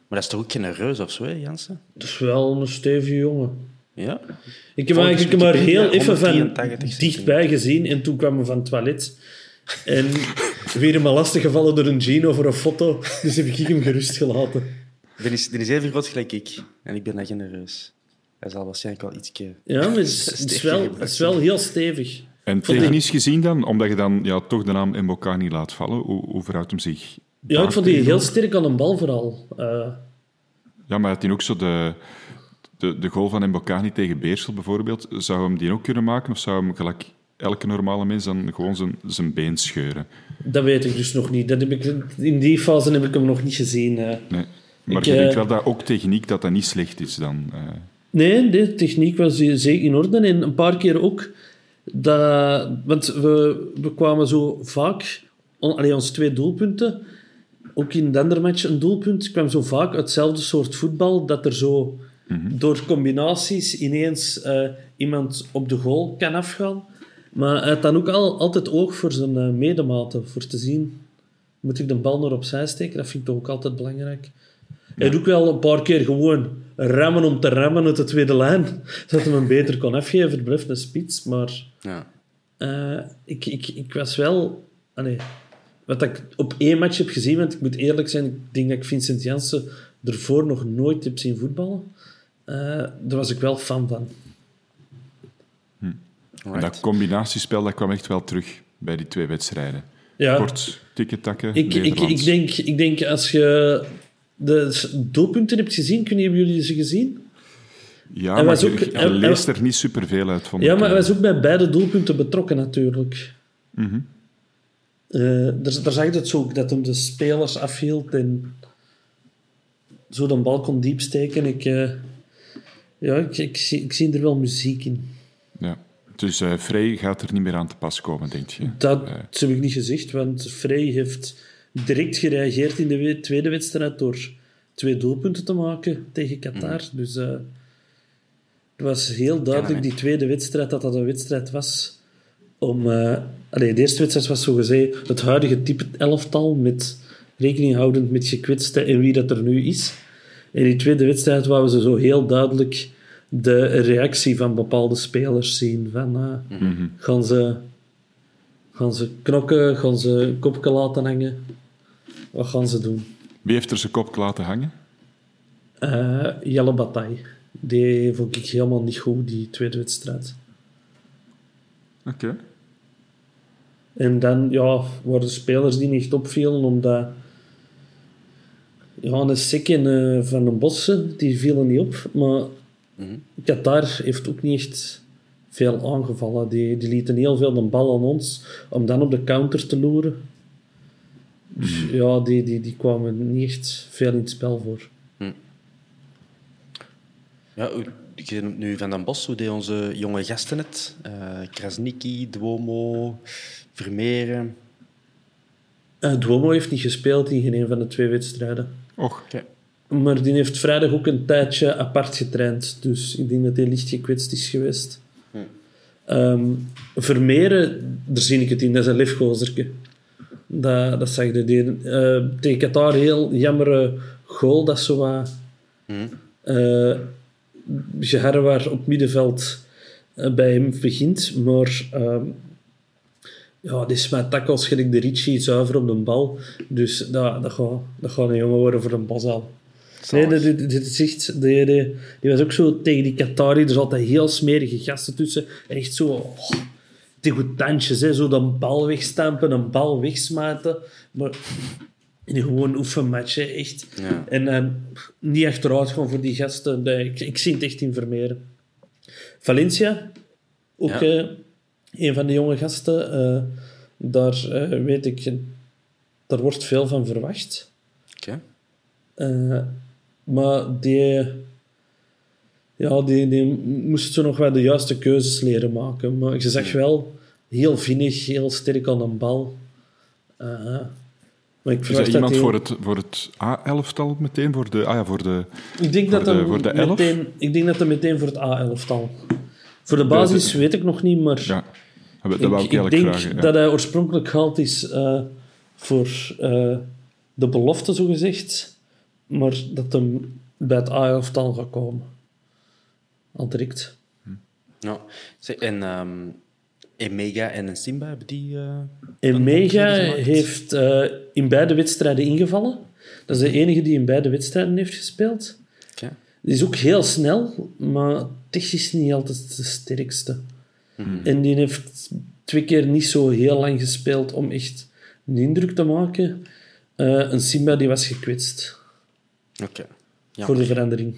Maar dat is toch ook geen reus of zo, hè, Jansen? Dat is wel een stevige jongen. Ja. Ik heb eigenlijk maar heel even van 183 dichtbij gezien en toen kwam hij van het toilet. En weer helemaal lastig gevallen door een Gino voor een foto, dus heb ik hem gerust gelaten. Die is, die is even groot gelijk ik. En ik ben dat geen reus. Hij zal waarschijnlijk wel ietsje... Ja, maar het is, het is wel, het is wel heel stevig. En technisch gezien dan, omdat je dan ja, toch de naam Mbokani laat vallen, hoe, hoe verhoudt hem zich? Ja, ik vond die heel sterk aan een bal vooral. Eh, Ja, maar had hij ook zo de, de, de goal van Mbokani tegen Beersel bijvoorbeeld, zou hem die ook kunnen maken of zou hem gelijk elke normale mens dan gewoon zijn, zijn been scheuren? dat weet ik dus nog niet. Dat heb ik, in die fase heb ik hem nog niet gezien. Nee. Maar Ik, je denkt eh, wel dat ook techniek dat dat niet slecht is dan. eh. Nee, de techniek was zeker in orde. En een paar keer ook. Dat, want we, we kwamen zo vaak... on- Allee, onze twee doelpunten. Ook in de andere match een doelpunt. kwam zo vaak uit hetzelfde soort voetbal. Dat er zo door combinaties ineens eh, iemand op de goal kan afgaan. Maar hij had dan ook al, altijd oog voor zijn eh, medematen. Voor te zien, moet ik de bal naar opzij steken? Dat vind ik toch ook altijd belangrijk. Hij doet ook wel een paar keer gewoon rammen om te rammen uit de tweede lijn. Zodat hij hem beter kon afgeven. Het blijft een spits, maar... Ja. eh, ik, ik, ik was wel... Allee, wat ik op één match heb gezien, want ik moet eerlijk zijn, ik denk dat ik Vincent Janssen ervoor nog nooit heb zien voetballen. Eh, daar was ik wel fan van. En dat combinatiespel dat kwam echt wel terug bij die twee wedstrijden. Ja, Kort, tikken, takken, ik, ik, ik, denk, ik denk als je de doelpunten hebt gezien. Kunnen hebben jullie ze gezien? Ja, Hij maar ook- je, leest er niet superveel uit. Vond Ja, ik. maar hij was ook bij beide doelpunten betrokken natuurlijk. Mhm. Eh, daar, daar zag je het zo ook, dat hem de spelers afhield en zo de bal kon diep steken. Ik, eh, ja, ik, ik, zie, ik zie er wel muziek in. Ja. Dus eh Frey gaat er niet meer aan te pas komen, denk je? Dat heb ik niet gezegd, want Frey heeft direct gereageerd in de we- tweede wedstrijd door twee doelpunten te maken tegen Qatar. Dus eh, het was heel duidelijk, die tweede wedstrijd, dat dat een wedstrijd was om... allee, de eerste wedstrijd was zo gezegd het huidige type elftal, met rekening houdend met gekwetsten en wie dat er nu is. In die tweede wedstrijd wouden ze zo heel duidelijk de reactie van bepaalde spelers zien. Van, eh, gaan, ze, gaan ze knokken? Gaan ze een kopje laten hangen? Wat gaan ze doen? Wie heeft er zijn kop laten hangen? Eh Jelle Bataille. Die vond ik helemaal niet goed, die tweede wedstrijd. Oké. En dan ja, waren er spelers die niet opvielen, omdat... Ja, een en eh, Van den Bossen, die vielen niet op. Maar Qatar heeft ook niet echt veel aangevallen. Die, die lieten heel veel de bal aan ons, om dan op de counter te loeren. Dus ja, die, die, die kwamen niet echt veel in het spel voor. Ja, hoe- je noemt nu Van den Bos, hoe deed onze jonge gasten het? Eh Krasniki, Duomo, Vermeeren. Eh, Duomo heeft niet gespeeld in geen een van de twee wedstrijden. Och, Maar die heeft vrijdag ook een tijdje apart getraind. Dus ik denk dat hij licht gekwetst is geweest. Ehm, Vermeeren, daar zie ik het in, dat is een lefgozerke. Dat, dat zag je. Die, eh, tegen Qatar heel jammere goal, dat zo wat... eh geharrewar op middenveld eh, bij hem begint. Maar ehm, ja, die smijt tackles gelijk de Ricci zuiver op de bal. Dus dat, dat, gaat, dat gaat een jongen worden voor een basal. Nee, dit, is echt... Die, die, die was ook zo tegen die Qatari. Er zaten heel smerige gasten tussen. En echt zo... Oh, tandjes, hè. Zo de bal wegstampen, een bal wegsmaten. Maar in gewoon oefenmatch, hè, echt. Ja. En dan niet achteruit gaan voor die gasten. Ik, ik zie het echt in Vermeeren. Valencia, ook Ja. eh, een van de jonge gasten. eh, daar eh, weet ik... Daar wordt veel van verwacht. Oké. Eh, maar die, ja, die, die moest zo nog wel de juiste keuzes leren maken. Maar je zag wel heel vinnig, heel sterk aan een bal. Maar ik is er dat iemand die- voor het, voor het A11-tal meteen? Voor de, ah ja, voor de... ik denk voor dat de- voor de elf? meteen, ik denk dat hij meteen voor het A11-tal. Voor de basis weet ik nog niet, maar Ja, dat wou ik ik, ik eigenlijk denk vragen. ja. dat hij oorspronkelijk gehaald is eh, voor eh, de belofte, zogezegd. Maar dat hem bij het A11-tal gaat komen. Al direct. Ja. Zeg, En ehm Emega en Simba, hebben die... eh, En een Mega optreden gemaakt? heeft eh, in beide wedstrijden ingevallen. Dat is de enige die in beide wedstrijden heeft gespeeld. Oké. Die is ook heel snel, maar technisch niet altijd de sterkste. En die heeft twee keer niet zo heel lang gespeeld om echt een indruk te maken. Eh, een Simba die was gekwetst Oké. Voor de verandering.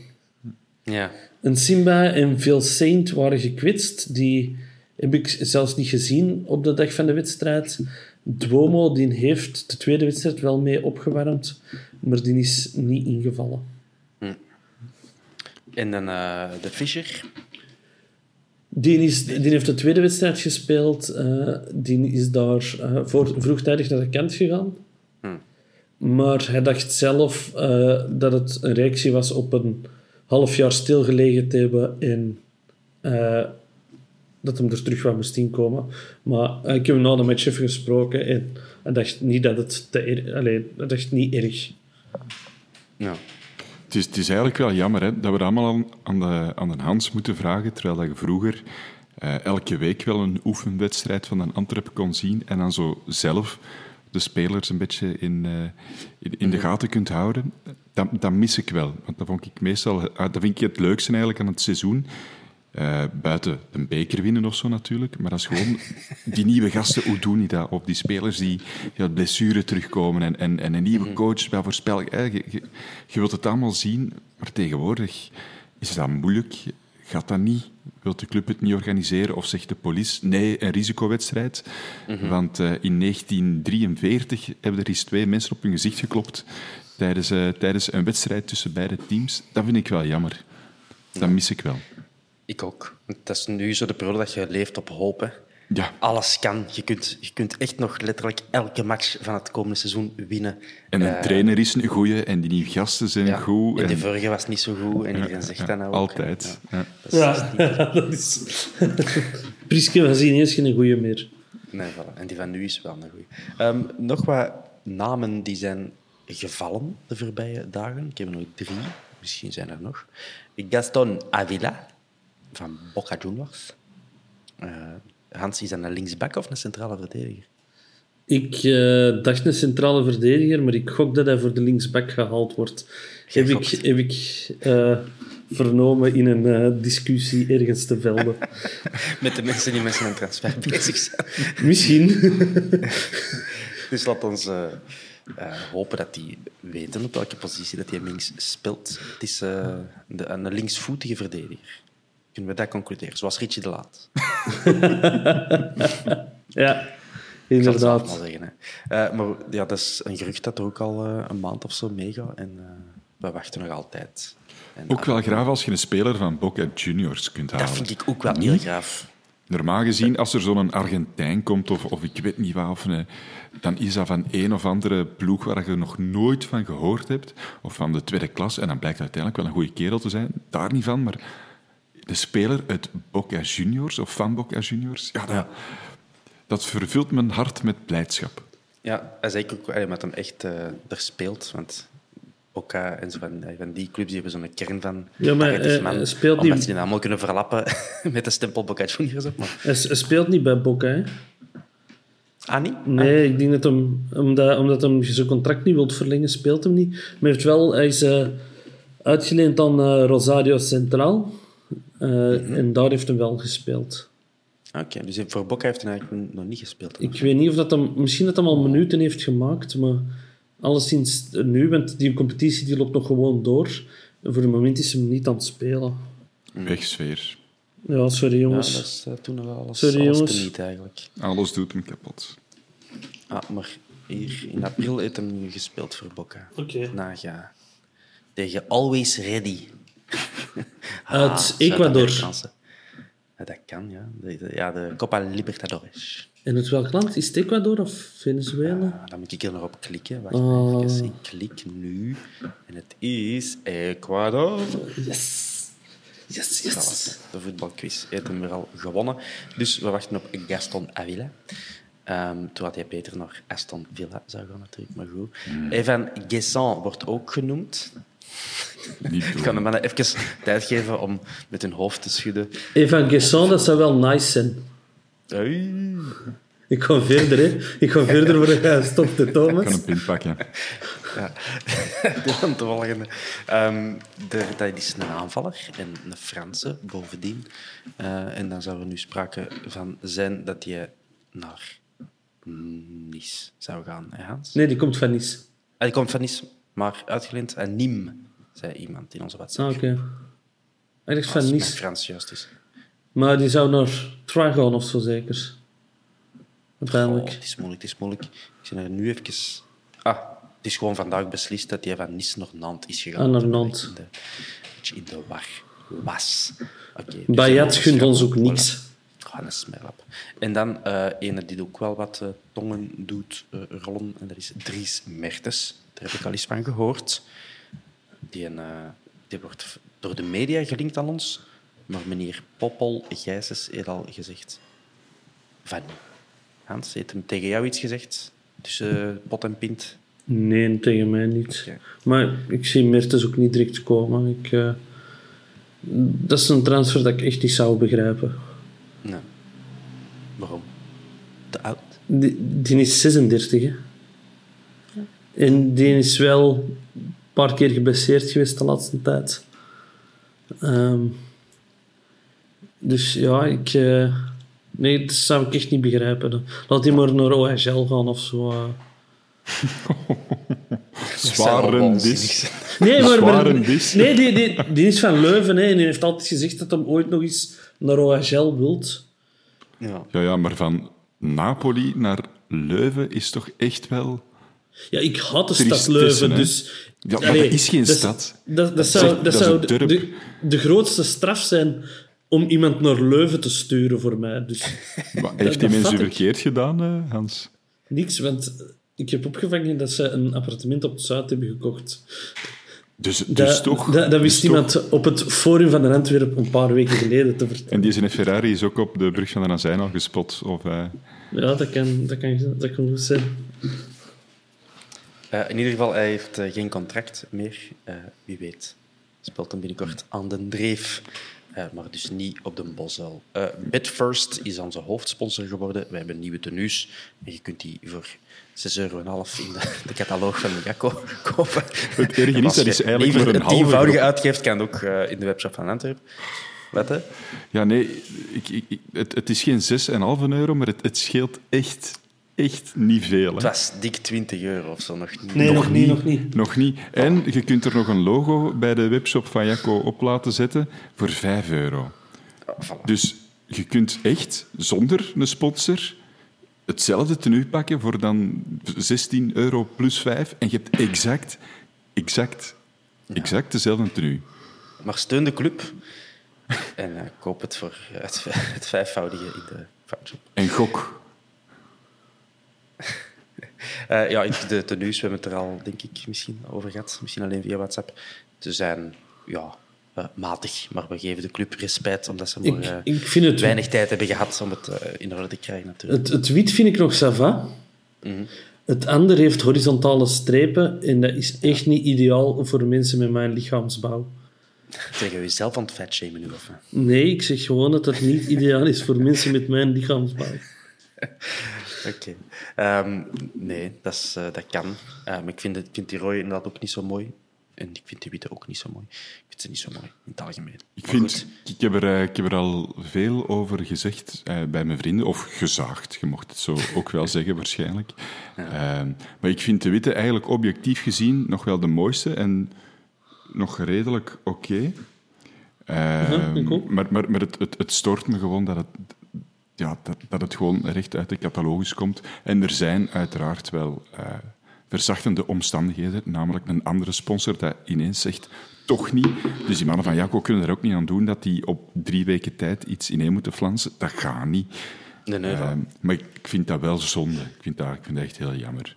Ja. Een Simba en veel Saint waren gekwetst. Die heb ik zelfs niet gezien op de dag van de wedstrijd. Duomo die heeft de tweede wedstrijd wel mee opgewarmd, maar die is niet ingevallen. En dan eh, de Fischer. Die, is, die heeft de tweede wedstrijd gespeeld. eh, die is daar eh, voor, vroegtijdig naar de kant gegaan. Maar hij dacht zelf eh, dat het een reactie was op een half jaar stilgelegen te hebben en dat hem er terug wat moest inkomen. Maar ik heb hem na de match even gesproken en hij dacht niet dat het te erg... Hij dacht niet erg. Ja. Het is, het is eigenlijk wel jammer hè, dat we dat allemaal aan, aan, de, aan de Hans moeten vragen, terwijl dat je vroeger eh, elke week wel een oefenwedstrijd van een Antwerpen kon zien en dan zo zelf de spelers een beetje in, eh, in, in de gaten kunt houden. Dat, dat mis ik wel, want dat vond ik meestal... ah, Dat vind ik het leukste eigenlijk aan het seizoen. Eh, buiten een beker winnen of zo natuurlijk. Maar dat is gewoon die nieuwe gasten, hoe doen die dat? Of die spelers die, uit blessure terugkomen en, en, en een nieuwe coach bij voorspelling. Eh, je, je, je wilt het allemaal zien, maar tegenwoordig is dat moeilijk. Gaat dat niet? Wilt de club het niet organiseren? Of zegt de politie, nee, een risicowedstrijd? Want eh, in 1943 hebben er eens twee mensen op hun gezicht geklopt tijdens, tijdens een wedstrijd tussen beide teams. Dat vind ik wel jammer. Dat mis ik wel. Ik ook. Het is nu zo de periode dat je leeft op hoop. hè. Ja. Alles kan. Je kunt, je kunt echt nog letterlijk elke match van het komende seizoen winnen. En een Eh, trainer is een goeie en die nieuwe gasten zijn ja. goed. En de vorige was niet zo goed en iedereen zegt dat nou ook. Altijd. Ja. Ja. Dat is- Ja, dat is... Priske was ineens geen goeie meer. Nee, voilà. En die van nu is wel een goeie. Ehm, nog wat namen die zijn gevallen de voorbije dagen. Ik heb er nog drie. Misschien zijn er nog. Gaston Avila van Boca Juniors. Eh, Hans, is dat een linksback of een centrale verdediger? Ik eh, dacht een centrale verdediger, maar ik gok dat hij voor de linksback gehaald wordt. Jij Heb ik, heb ik eh, vernomen in een discussie ergens te velden. Met de mensen die met zijn transfer bezig zijn. Misschien. Dus laat ons hopen dat die weten op welke positie dat hij links speelt. Het is de, een linksvoetige verdediger. Kunnen we dat concluderen? Zoals Richie de Laat. ja, Ik zal het inderdaad. zeggen. Hè. Eh, maar ja, dat is een gerucht dat er ook al eh, een maand of zo meegaat. En eh, we wachten nog altijd. En, Ook wel graaf als je een speler van Boca Juniors kunt halen. Dat vind ik ook wel heel graaf. Normaal gezien, als er zo'n Argentijn komt, of, of ik weet niet wat, of een, dan is dat van een of andere ploeg waar je nog nooit van gehoord hebt, of van de tweede klas, en dan blijkt uiteindelijk wel een goede kerel te zijn. Daar niet van, maar de speler uit Boca Juniors, of van Boca Juniors, ja, dat, dat vervult mijn hart met blijdschap. Ja, en zeker ook met hem echt eh er speelt. Want Boca en zo van, van die clubs die hebben zo'n kern van Ja, maar, 80 eh, man. eh, speelt die- ze die allemaal kunnen verlappen met de stempel Boca Juniors op. Maar... Hij, speelt niet bij Boca, hè? Ah, niet? Nee, ik denk dat hem, omdat, omdat hij zijn contract niet wil verlengen, speelt hem niet. Maar hij, heeft wel, hij is eh, uitgeleend aan eh, Rosario Central. Eh, En daar heeft hij wel gespeeld. Oké, dus voor Boca heeft hij eigenlijk nog niet gespeeld. Ik weet niet of dat hem... Misschien dat hij al minuten heeft gemaakt, maar alleszins nu, want die competitie die loopt nog gewoon door. En voor het moment is hij niet aan het spelen. Wegsfeer. Ja, sorry Ja, jongens. dat is eh, toen nog wel alles, Sorry, alles jongens. teniet eigenlijk. Alles doet hem kapot. Ah, maar hier in april heeft hij nu gespeeld voor Boca. Oké. Naga. Tegen Always Ready. Uit Ah, Ecuador. Zuid-Amerikaanse. Ja, dat kan, ja. De, de- ja, de Copa Libertadores. En uit welk land? Is het Ecuador of Venezuela? Ah, dan moet ik er nog op klikken. Wacht Oh. even. Ik klik nu. En het is Ecuador. Yes. Yes, yes. Dat de voetbalquiz. Hij heeft hem weer al gewonnen. Dus we wachten op Gaston Avila. Ehm toen had hij beter naar Aston Villa zou gaan natuurlijk, maar goed. Evan Guessant wordt ook genoemd. Ik ga de mannen even tijd geven om met hun hoofd te schudden. Evan Gesson, dat zou wel nice zijn. Oei. Ik ga verder, hè. Ik ga verder voor de stop de Ik kan Thomas. een pint pakken. Ja. Dan de volgende. Ehm, de, dat is een aanvaller en een Franse bovendien. Eh, en dan zou er nu sprake van zijn dat hij naar Nice zou gaan, hè Hans? Nee, die komt van Nice. Ah, die komt van Nice, maar uitgeleend aan Nîmes, zei iemand in onze WhatsApp. Ah, oké. Als van Nice. Frans juist is. Maar die zou naar Troyes gaan of zo, zeker. Oh, Uiteindelijk. het is moeilijk, het is moeilijk. Ik zie er nu even... Ah, het is gewoon vandaag beslist dat hij van Nice naar Nantes is gegaan. Ah, naar Nantes. In de, in de war was. Dus Bayat gunt ons ook niks. Ah, een smerlap. En dan eh ene die ook wel wat eh, tongen doet eh, rollen, en dat is Dries Mertens. Daar heb ik al eens van gehoord. Die, een, eh, die wordt door de media gelinkt aan ons, maar meneer Poppel Gijsens heeft al gezegd van. Hans, heeft hem tegen jou iets gezegd? Tussen pot en pint? Nee, tegen mij niet. Maar ik zie Mertens ook niet direct komen. Ik, eh, dat is een transfer dat ik echt niet zou begrijpen. Nee. Waarom? Te oud? Die, die is 36, hè. En die is wel een paar keer geblesseerd geweest de laatste tijd. Ehm, Dus ja, ik... eh, nee, dat zou ik echt niet begrijpen. Laat die maar naar OHL gaan of zo. eh. Zware dis. Nee, maar, nee die, die, die is van Leuven hè, en die heeft altijd gezegd dat hij ooit nog eens naar OHL wilt. Ja. Ja, ja, maar van Napoli naar Leuven is toch echt wel... Ja, ik haat de stad Leuven, dus... Ja, maar dat is geen dat stad. Dat, dat, zou, dat zou de, de grootste straf zijn om iemand naar Leuven te sturen voor mij. Dus Maar heeft die mensen ik. verkeerd gedaan, eh, Hans? niks, want ik heb opgevangen dat ze een appartement op het Zuid hebben gekocht. Dus, dus Dat, toch... dat, dat wist dus iemand toch- op het forum van de Antwerp een paar weken geleden te vertellen. En die zijn Ferrari is ook op de brug van de Nazijn al gespot. Of, eh, Ja, dat kan, dat kan, dat kan goed zijn. Eh, in ieder geval, hij heeft eh, geen contract meer. Eh, wie weet speelt hem binnenkort aan de dreef. Maar dus niet op de Bosuil. Bitfirst is onze hoofdsponsor geworden. We hebben nieuwe tenues. En je kunt die voor 6,5 euro in de, de cataloog van Jacco kopen. Het erge En is, dat is eigenlijk maar een het halve tienvoudige grop. uitgeeft, kan ook in de webshop van Antwerp. Wat, hè? Ja, nee, ik, ik- het, het is geen 6,5 euro, maar het, het scheelt echt, echt niet veel. Het Hè. was dik 20 euro of zo. Nog niet. Nee, nog, niet, nog niet. Nog niet. En je kunt er nog een logo bij de webshop van Jacco op laten zetten voor 5 euro. Oh, voilà. Dus je kunt echt zonder een sponsor hetzelfde tenue pakken voor dan 16 euro plus 5 en je hebt exact, exact, exact dezelfde tenue. Maar steun de club en eh, koop het voor het, het vijfvoudige in de. En gok. Eh, ja, de tenues, we hebben het er al, denk ik, misschien over gehad. Misschien alleen via WhatsApp. Ze zijn ja, eh, matig, maar we geven de club respect omdat ze maar Ik, eh, ik vind het, weinig tijd hebben gehad om het in orde te krijgen, natuurlijk. het, het wit vind ik nog sava. Mhm. Het andere heeft horizontale strepen en dat is echt niet ideaal voor mensen met mijn lichaamsbouw. Zeg je jezelf aan het vetshamen nu? Of? Nee, ik zeg gewoon dat dat niet ideaal is voor mensen met mijn lichaamsbouw. Oké. Ehm, nee, dat, is, eh, dat kan. Maar ik vind, het, ik vind die rode inderdaad ook niet zo mooi. En ik vind die witte ook niet zo mooi. Ik vind ze niet zo mooi, in het algemeen. Ik, Maar vind, goed. ik, heb er, eh, ik heb er al veel over gezegd eh, bij mijn vrienden, of gezaagd, je mocht het zo ook wel zeggen waarschijnlijk. Ehm, maar ik vind de witte eigenlijk objectief gezien nog wel de mooiste en nog redelijk oké. Ehm, ik ook. maar maar, maar het, het, het stoort me gewoon dat het, ja, dat, dat het gewoon recht uit de catalogus komt. En er zijn uiteraard wel eh, verzachtende omstandigheden, namelijk een andere sponsor dat ineens zegt, toch niet. Dus die mannen van Jacco kunnen er ook niet aan doen dat die op drie weken tijd iets ineen moeten flansen. Dat gaat niet. Nee, nee, Ehm, maar ik vind dat wel zonde. Ik vind dat, ik vind dat echt heel jammer.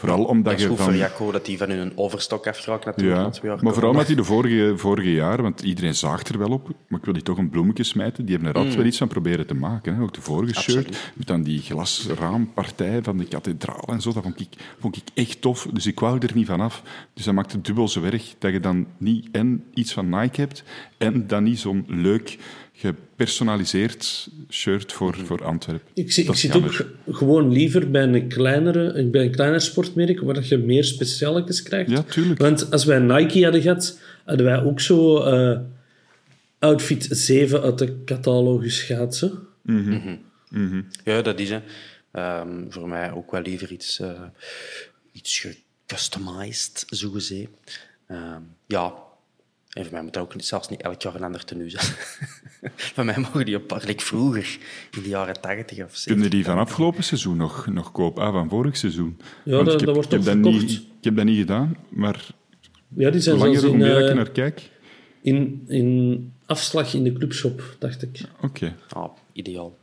Vooral omdat dat is je goed van... voor Jacco dat hij van hun overstok afgeraakt natuurlijk. Ja, maar vooral omdat hij de vorige, vorige jaar, want iedereen zaagt er wel op, maar ik wil die toch een bloemetje smijten, die hebben er altijd wel iets van proberen te maken. Hè. Ook de vorige shirt, Mm. Met dan die glasraampartij van de kathedraal en zo, dat vond ik, vond ik echt tof. Dus ik wou er niet van af. Dus dat maakt het dubbel zo erg dat je dan niet en iets van Nike hebt, en dan niet zo'n leuk gepersonaliseerd shirt voor, voor Antwerpen. Ik, zie, ik zit ook jammer. gewoon liever bij een, kleinere, bij een kleiner sportmerk waar je meer specialetjes krijgt. Ja, tuurlijk. Want als wij Nike hadden gehad, hadden wij ook zo eh, outfit 7 uit de catalogus gehad. Zo. Ja, dat is hè. Ehm, voor mij ook wel liever iets, eh iets gecustomized, zogezegd. Ehm ja, en voor mij moet dat ook niet, zelfs niet elk jaar een ander tenue zijn. voor mij mogen die een paar, like vroeger, in de jaren 80 of 70. Kun je die van afgelopen seizoen nog, nog kopen? Ah, van vorig seizoen. Ja, Want dat- ik heb, dat wordt dat verkocht. niet, Ik heb dat niet gedaan, maar Ja, die zijn hoe langer, hoe in, meer ik naar kijk. in, in afslag in de clubshop, dacht ik. Oké. Ah, ideaal.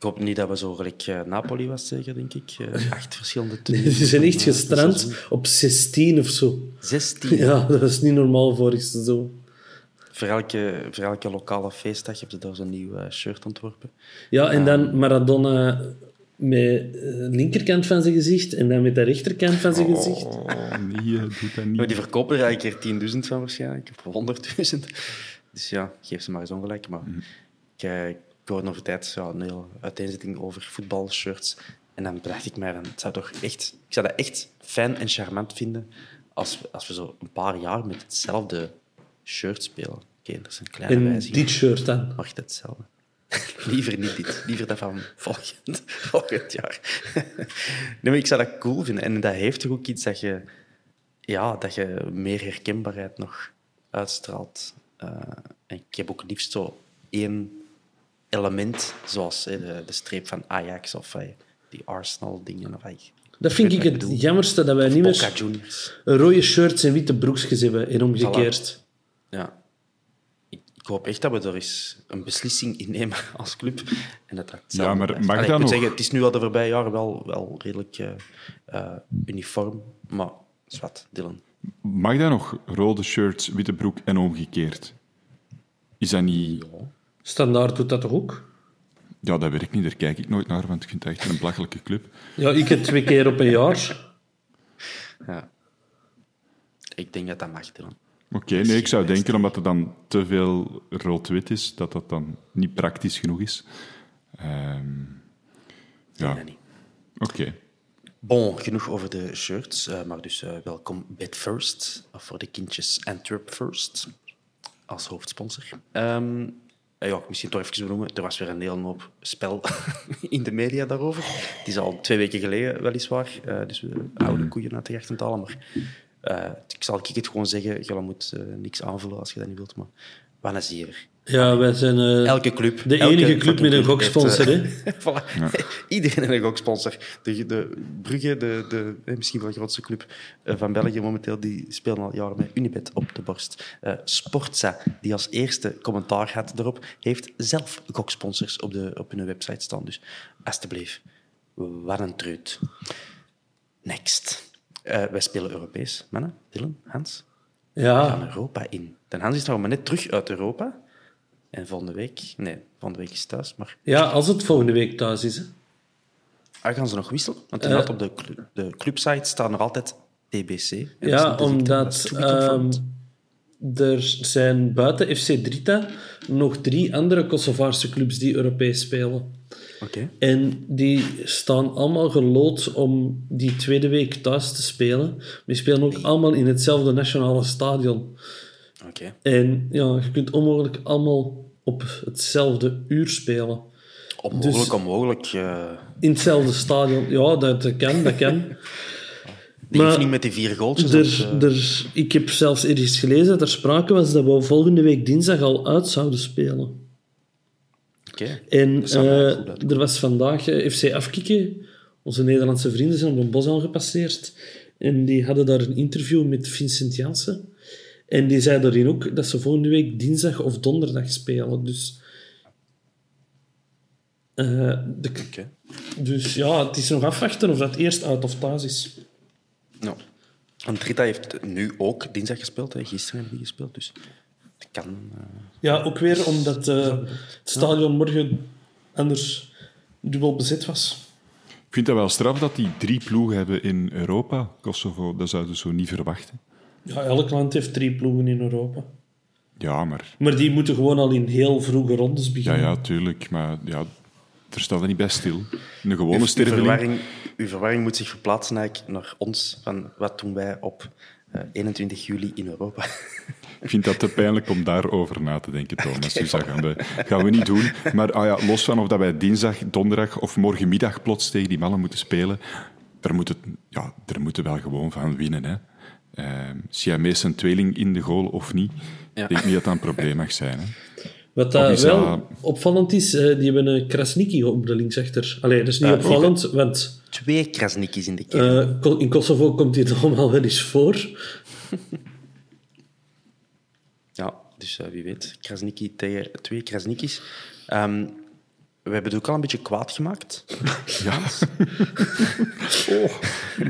Ik hoop niet dat we zo gelijk eh, Napoli was, zeker, denk ik. Eh, acht verschillende tenues. Ze zijn echt gestrand op 16 of zo. 16. Ja, dat is niet normaal vorig seizoen. Voor, elke, voor elke lokale feestdag hebben ze daar zo'n nieuw eh, shirt ontworpen. Ja, en dan Maradona met de linkerkant van zijn gezicht en dan met de rechterkant van zijn gezicht. Oh, nee, eh, doe dat Maar niet. die verkopen er eigenlijk keer 10.000 van waarschijnlijk, of 100.000. Dus ja, geef ze maar eens ongelijk. Maar eh, ik hoorde over tijd ja, een hele uiteenzetting over voetbalshirts. En dan bedacht ik mij, dan, het zou toch echt, ik zou dat echt fijn en charmant vinden als, we- als we zo een paar jaar met hetzelfde shirt spelen. Oké, dat is een kleine En wijziging. dit shirt dan. Mag hetzelfde. Liever niet dit. Liever dat van volgend, volgend jaar. nee, maar ik zou dat cool vinden. En dat heeft toch ook iets dat je, ja, dat je meer herkenbaarheid nog uitstraalt. Eh, en ik heb ook liefst zo één element, zoals hè, de, de streep van Ajax of eh, die Arsenal-dingen. Of, eh, Dat vind ik het bedoel. jammerste, dat wij niet meer Juniors. rode shirts en witte broekjes hebben en omgekeerd. Ja. Ik, ik hoop echt dat we er eens een beslissing in nemen als club. En dat dat Ja, maar blijft. mag Allee, dat ik moet nog? zeggen, het is nu al de voorbije jaren wel, wel redelijk eh, eh, uniform. Maar zwart, Dylan. Mag dat nog? Rode shirts, witte broek en omgekeerd. Is dat niet... Standaard doet dat toch ook? Ja, dat ik niet. Daar kijk ik nooit naar, want ik vind het echt een belachelijke club. Ja, ik het twee keer op een jaar. Ja. Ik denk dat dat mag, Dylan. Oké, nee, ik zou denken, omdat er dan te veel rood-wit is, dat dat dan niet praktisch genoeg is. Ehm, Ik denk ja, dat niet. oké. Bon, genoeg over de shirts. eh, maar dus eh, welkom Bed First, of voor de kindjes Antwerp First, als hoofdsponsor. Ehm, eh, ja, misschien toch even benoemen, er was weer een hele hoop spel in de media daarover. Het is al twee weken geleden, weliswaar. eh, dus we oude koeien uit de halen. Maar eh, ik zal ik het gewoon zeggen, je moet eh, niks aanvullen als je dat niet wilt. Maar wat een zeer. Ja, wij zijn eh, Elke club. de elke enige club met een goksponsor. hè. eh, voilà. Iedereen heeft een goksponsor. De, de Brugge, de, de, eh, misschien wel de grootste club van België momenteel, die spelen al jaren met Unibet op de borst. Eh, Sportza, die als eerste commentaar had erop, heeft zelf goksponsors op, de, op hun website staan. Dus alstublieft, wat een treut. Next. Eh, wij spelen Europees. Mannen, Dylan, Hans, we gaan Ja, Europa in. Den Hans is trouwens maar net terug uit Europa. En volgende week... Nee, volgende week is thuis, maar... ja, als het volgende week thuis is. Hè. Ah, gaan ze nog wisselen? Want Eh. op de, de clubsite staat nog altijd TBC. Ja, omdat ehm, er zijn buiten FC Drita nog drie andere Kosovaarse clubs die Europees spelen. Oké. En die staan allemaal gelood om die tweede week thuis te spelen. Die spelen ook allemaal in hetzelfde nationale stadion. Oké. En ja, je kunt onmogelijk allemaal op hetzelfde uur spelen. Onmogelijk, Dus- onmogelijk. eh In hetzelfde stadion. Ja, dat, kan, dat kan. die maar niet met die vier goaltjes. Er, eh, er, ik heb zelfs ergens gelezen dat er sprake was dat we volgende week dinsdag al uit zouden spelen. Oké. En eh, er was vandaag FC Afkikken. Onze Nederlandse vrienden zijn op een bos al gepasseerd. En die hadden daar een interview met Vincent Janssen. En die zei daarin ook dat ze volgende week dinsdag of donderdag spelen. Dus, eh, de, dus ja, het is nog afwachten of dat eerst uit of thuis is. Nou. Want Rita heeft nu ook dinsdag gespeeld. Hè. Gisteren hebben die gespeeld. Dus het kan... eh, Ja, ook weer omdat eh, het stadion morgen anders dubbel bezet was. Ik vind dat wel straf dat die drie ploegen hebben in Europa, Kosovo. Dat zouden ze zo niet verwachten. Ja, elk land heeft drie ploegen in Europa. Ja, maar... Maar die moeten gewoon al in heel vroege rondes Ja, beginnen. ja, tuurlijk. Maar ja, er staat er niet bij stil. Een gewone Uw, uw, sterveling... verwarring, uw verwarring moet zich verplaatsen eigenlijk naar ons. Van wat doen wij op eh, 21 juli in Europa? Ik vind dat te pijnlijk om daarover na te denken, Thomas. Dus dat gaan we, gaan we niet doen. Maar ah ja, los van of dat wij dinsdag, donderdag of morgenmiddag plots tegen die mannen moeten spelen, er moeten, ja, er moeten wel gewoon van winnen. Hè. Uh, Siamese een tweeling in de goal of niet, Ja. ik denk niet dat dat een probleem mag zijn. Hè. Wat is wel dat- opvallend is, eh, die hebben een Krasniki op de linksachter. Allee, dat is niet Eh, opvallend, want Twee krasnikjes in de kern. eh, in Kosovo komt dit allemaal wel eens voor. Ja, dus eh, wie weet. Krasniki tegen twee Krasnikis. Ehm, we hebben het ook al een beetje kwaad gemaakt. Ja.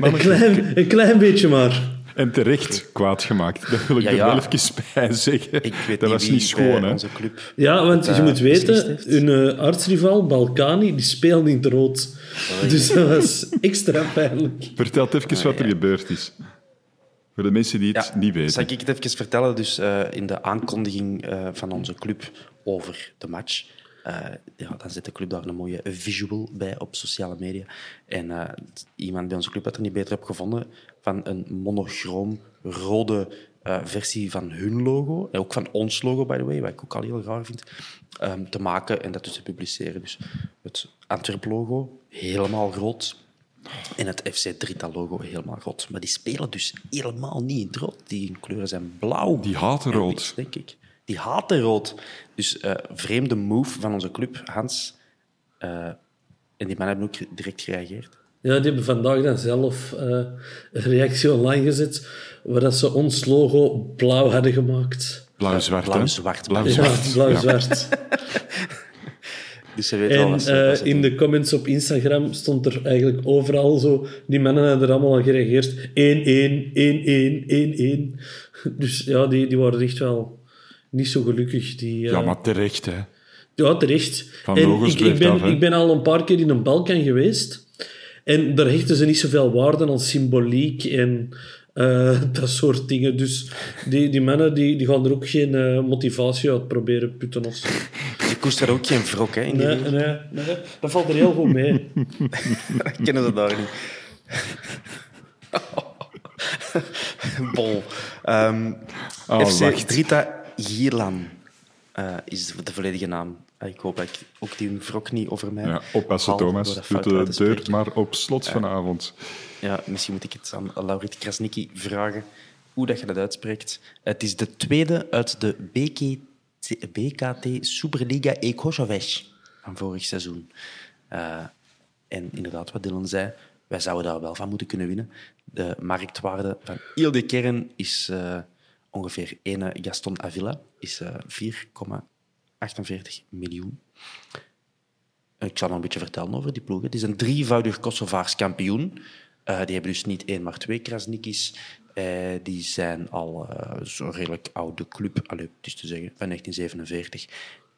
Een klein, een klein beetje maar. En terecht kwaad gemaakt. Dat wil ik Ja, er ja. wel even bij zeggen. Ik weet dat niet was wie niet schoon, hè? Ja, want je eh, moet weten, hun uh, artsrivaal Balkani, die speelde in het rood. Dus dat was extra pijnlijk. Vertel even wat er gebeurd is. Voor de mensen die het niet weten. Zal ik het even vertellen? Dus eh, in de aankondiging eh, van onze club over de match, eh, ja, dan zet de club daar een mooie visual bij op sociale media. En eh, iemand bij onze club had er niet beter op gevonden van een monochroom rode eh, versie van hun logo, en ook van ons logo, by the way, wat ik ook al heel raar vind, ehm, te maken en dat dus te publiceren. Dus het Antwerp-logo, helemaal rood. En het FC Drita-logo, helemaal rood. Maar die spelen dus helemaal niet in het rood. Die kleuren zijn blauw. Die haten en rood. wit, denk ik. Die haten rood. Dus eh, vreemde move van onze club, Hans. Eh, en die mannen hebben ook direct gereageerd. Ja, die hebben vandaag dan zelf eh, een reactie online gezet waar dat ze ons logo blauw hadden gemaakt. Blauw-zwart? Blauw-zwart. Ja, Blauw-zwart. blauw-zwart. Dus ze weten wel En wat ze, eh, wat ze in de comments op Instagram stond er eigenlijk overal zo... Die mannen hadden er allemaal gereageerd. 1-1, 1-1, 1-1. Dus ja, die, die waren echt wel niet zo gelukkig. Die, eh, Ja, maar terecht, hè. Ja, terecht. Van en ik, ik, ben, af, ik ben al een paar keer in een Balkan geweest. En daar hechten ze niet zoveel waarde aan symboliek en eh, dat soort dingen. Dus die, die mannen die, die gaan er ook geen eh, motivatie uit proberen putten of zo. Je koest er ook geen wrok, hè? In die Nee, nee, nee, dat valt er heel goed mee. Kennen ze daar niet. Bon. Ehm, Ah, FC wacht. Drita Gierlan eh, is de volledige naam. Eh, Ik hoop dat ik ook die wrok niet over mij Ja, oppassen, Thomas. dat Doe fout uit de deur maar op slot vanavond. Ja, misschien moet ik het aan Laurit Krasnicki vragen hoe dat je dat uitspreekt. Het is de tweede uit de BK BKT Superliga Ekošovec van vorig seizoen. Eh, en inderdaad, wat Dylan zei, wij zouden daar wel van moeten kunnen winnen. De marktwaarde van de kern is ongeveer 1 Gaston Avila, is eh 4,48 miljoen. Ik zal nog een beetje vertellen over die ploeg. Het is een drievoudig Kosovaars kampioen. Eh, die hebben dus niet één, maar twee Krasnikis. Eh, die zijn al eh, zo'n redelijk oude club, allee, te zeggen, van 1947.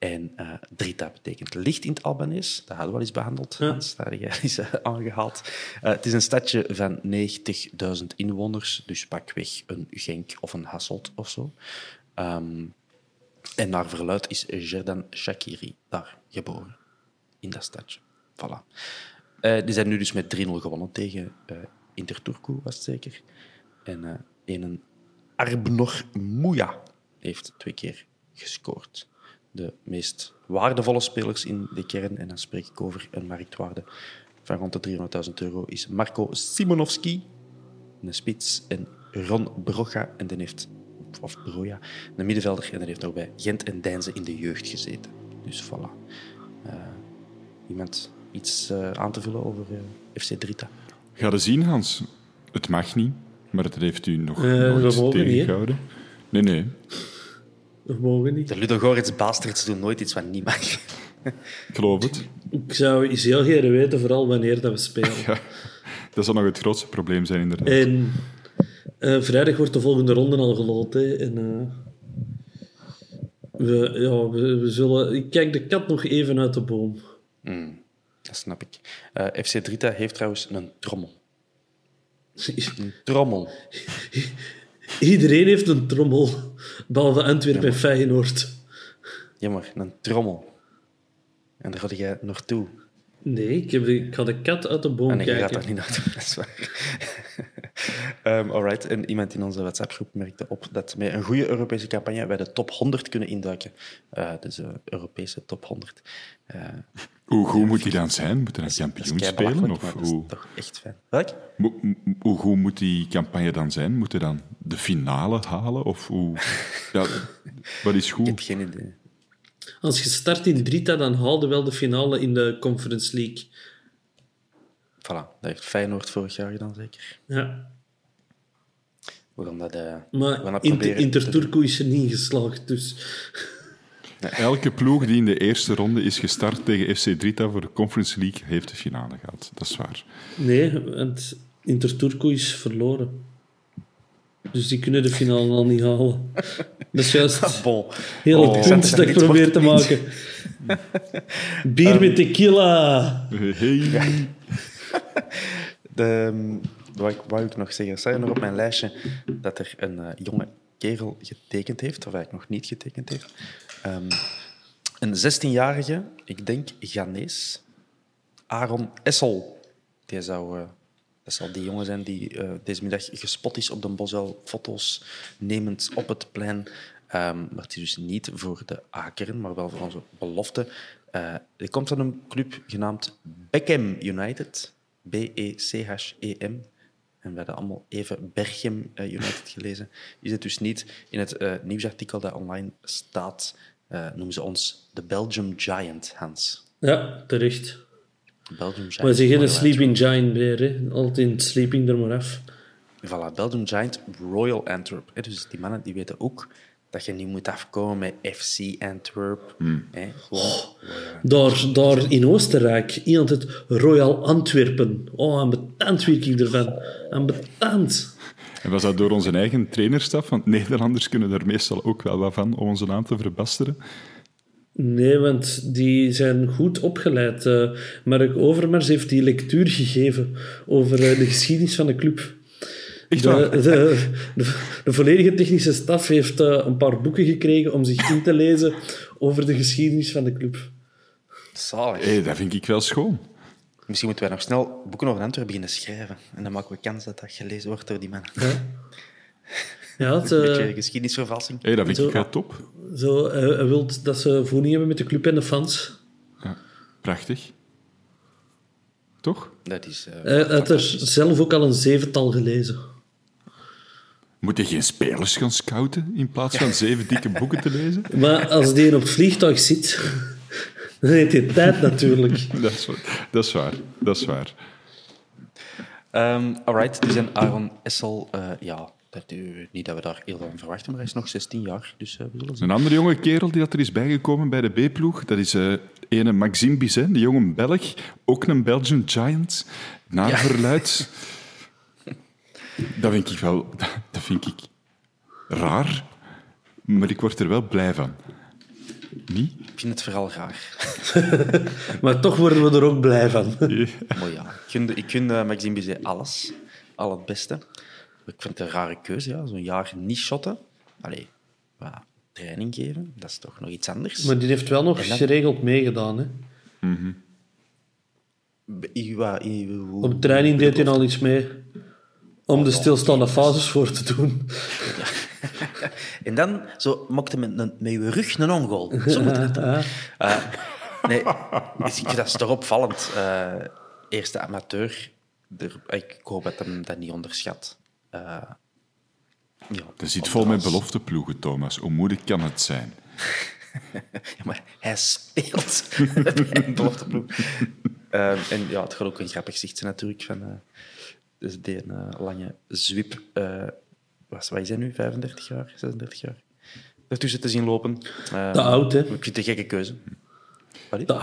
En eh Drita betekent licht in het Albanees. Dat hadden we al eens behandeld, Hans. Jij eens eh, aangehaald. Eh, het is een stadje van 90.000 inwoners, dus pakweg een Genk of een Hasselt of zo. Ehm, en naar verluid is Jerdan Shakiri daar geboren in dat stadje. Voilà. Die zijn nu dus met 3-0 gewonnen tegen Interturku, was het zeker. En een Arbnor Mouya heeft twee keer gescoord. De meest waardevolle spelers in de kern, en dan spreek ik over een marktwaarde van rond de 300.000 euro, is Marco Simonovski, een spits, en Ron Brocha, en die heeft, of Broja, een middenvelder, en die heeft nog bij Gent en Deinze in de jeugd gezeten. Dus voilà. Eh, iemand iets eh, aan te vullen over eh, FC Drita? Ga je zien, Hans. Het mag niet, maar het heeft u nog nooit niet, tegengehouden. Nee, nee. We mogen niet. De Ludogorets bastards doen nooit iets wat niet mag. Ik geloof het. Ik zou eens heel graag weten, vooral wanneer dat we spelen. Ja, dat zal nog het grootste probleem zijn, inderdaad. En eh, vrijdag wordt de volgende ronde al geloot. Hè. En, eh, we, ja, we, we zullen... Ik kijk de kat nog even uit de boom. Dat snap ik. Eh, FC Drita heeft trouwens een trommel. Een trommel. Iedereen heeft een trommel, behalve Antwerpen en Feyenoord. Jammer, een trommel. En daar ga jij naartoe. Nee, ik, heb, de- ik ga de kat uit de boom En ik ga kijken. daar niet naartoe, dat is waar. Alright, en iemand in onze WhatsApp-groep merkte op dat met een goede Europese campagne wij de top 100 kunnen induiken. Eh, dus de Europese top 100. Eh, Hoe goed moet die dan zijn? Moet hij een dat is kampioen spelen? Of maar dat is hoe, toch echt fijn. Welk? Mo- hoe goed moet die campagne dan zijn? Moet hij dan de finale halen? Of hoe... Ja, wat is Ik heb goed? geen idee. Als je start in Drita, dan haalde wel de finale in de Conference League. Voilà, dat heeft Feyenoord vorig jaar gedaan, zeker. Ja. We gaan dat, eh, we gaan Maar dat proberen is er niet geslaagd, dus... Elke ploeg die in de eerste ronde is gestart tegen FC Drita voor de Conference League heeft de finale gehad. Dat is waar. Nee, want Interturku is verloren. Dus die kunnen de finale al niet halen. Dat is juist Bon. heel Oh. het punt dat ik probeer te maken. Bier met tequila. Hey. De, ehm, wat ik, wou ik nog zeggen? Staat er nog op mijn lijstje dat er een eh, jonge kerel getekend heeft, of eigenlijk nog niet getekend heeft. Ehm, een 16-jarige, ik denk Ghanese, Aaron Essel. Die zou eh, Dat zal die jongen zijn die eh, deze middag gespot is op de Bosel, foto's nemend op het plein. Ehm, maar het is dus niet voor de Akeren, maar wel voor onze belofte. Uh, komt van een club genaamd Beckham United. B-E-C-H-E-M. En we hadden allemaal even Berchem uh, United gelezen. Is het dus niet. In het nieuwsartikel dat online staat, noemen ze ons de Belgium Giant, Hans. Ja, terecht. Belgium Giant. Maar ze geen Sleeping Giant meer, hè. Altijd Sleeping er maar af. Voilà, Belgium Giant, Royal Antwerp. Dus die mannen die weten ook dat je niet moet afkomen met FC Antwerp. Hè, gewoon, Daar, daar in Oostenrijk, iemand het Royal Antwerpen. Oh, een betand werk ik ervan. En was dat door onze eigen trainerstaf? Want Nederlanders kunnen daar meestal ook wel wat van om onze naam te verbasteren. Nee, want die zijn goed opgeleid. Uh, Mark Overmars heeft die lectuur gegeven over uh, de geschiedenis van de club. Echt De, waar? de, de, de volledige technische staf heeft uh, een paar boeken gekregen om zich in te lezen over de geschiedenis van de club. Zalig. Hé, dat vind ik wel schoon. Misschien moeten wij nog snel boeken over Antwerpen beginnen schrijven. En dan maken we kans dat dat gelezen wordt door die mannen. Ja, het, Een beetje geschiedenisvervalsing. Hé, dat vind Zo. ik wel top. zo, hij, hij wil dat ze voeding hebben met de club en de fans. Ja, prachtig. Toch? Dat is... eh, Hij had er zelf ook al een zevental gelezen. Moet je geen spelers gaan scouten in plaats van zeven dikke boeken te lezen? Maar als die op het vliegtuig zit, dan heeft hij tijd natuurlijk. Dat is, waar. dat is waar. Dat is waar. Ehm, alright, dus en Aaron Essel, eh, ja, dat, niet dat we daar heel veel van verwachten, maar hij is nog 16 jaar, dus eh, we. Een andere jonge kerel die dat er is bijgekomen bij de B-ploeg, dat is eh ene Maxime Bizet, die jonge Belg, ook een Belgian Giant, naar Ja. verluid. Dat vind ik wel... Dat vind ik raar, maar ik word er wel blij van. Niet? Ik vind het vooral raar. Maar toch worden we er ook blij van. maar ja, ik gun, ik gun eh, Maxime Bizet alles, al het beste. Ik vind het een rare keuze, ja. Zo'n jaar niet shotten. Allee, wat training geven, dat is toch nog iets anders. Maar die heeft wel nog dat- geregeld meegedaan. Hè. I- wat- I- hoe- Op training deed hij al iets mee. Om de stilstaande fases voor te doen. En dan zo mokte met, een- met je rug een ongoal. Zo moet het doen. Eh, nee, dus ik dat is toch opvallend. Eh, eerste amateur. Er, ik hoop dat hem dat niet onderschat. Eh, ja, Dat zit vol met belofteploegen, Thomas. Hoe moeilijk kan het zijn? Ja, maar hij speelt bij een belofteploeg. Eh, en ja, het gaat ook een grappig zicht zijn natuurlijk. Van, eh, dus die een eh, lange zwip. eh wat, wat is hij nu? 35 jaar? 36 jaar? Ertussen te zien lopen. Eh, Te oud, hè? Ik vind het een gekke keuze. Wat is? Te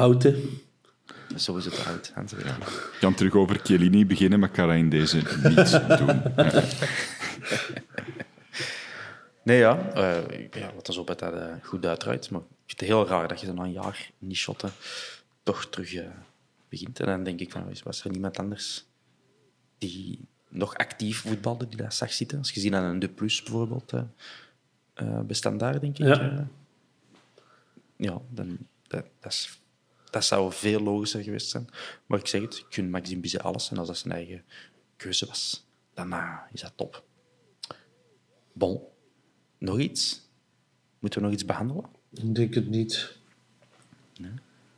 oud. Hans, weet je. Ik kan terug over Chiellini beginnen, maar ik ga dat in deze niet doen. Ja. Nee, ja. eh ja wat is op dat dat eh, goed uitdraait. Maar ik vind het heel raar dat je zo na een jaar niet shotten toch terug eh, begint. En dan denk ik van, was er niemand anders die nog actief voetbalde, die dat zag zitten? Als je ziet aan een De Plus bijvoorbeeld, eh eh, bestandaar, denk ik. Ja. ja, dan, dat, dat, is, dat zou veel logischer geweest zijn. Maar ik zeg het, ik gun Maxime Bizet alles. En als dat zijn eigen keuze was, dan is dat top. Bon, nog iets? Moeten we nog iets behandelen? Ik denk het niet.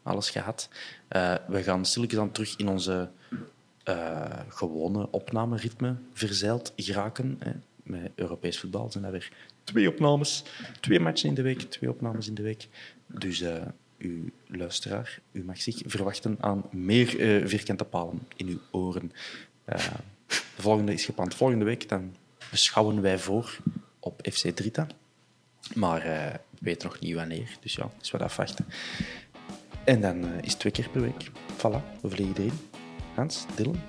Alles gehad. Eh, we gaan stilletjes aan terug in onze eh, gewone opnameritme verzeild geraken. Hè. Met Europees voetbal zijn dat weer twee opnames. Twee matchen in de week, twee opnames in de week. Dus eh, uw luisteraar, u mag zich verwachten aan meer eh, vierkante palen in uw oren. Eh, de volgende is gepland volgende week. Dan beschouwen wij voor op FC Drita. Maar eh, we weten nog niet wanneer. Dus ja, is wat afwachten. En dan is het twee keer per week. Voilà, we vliegen erin. Hans, Dylan,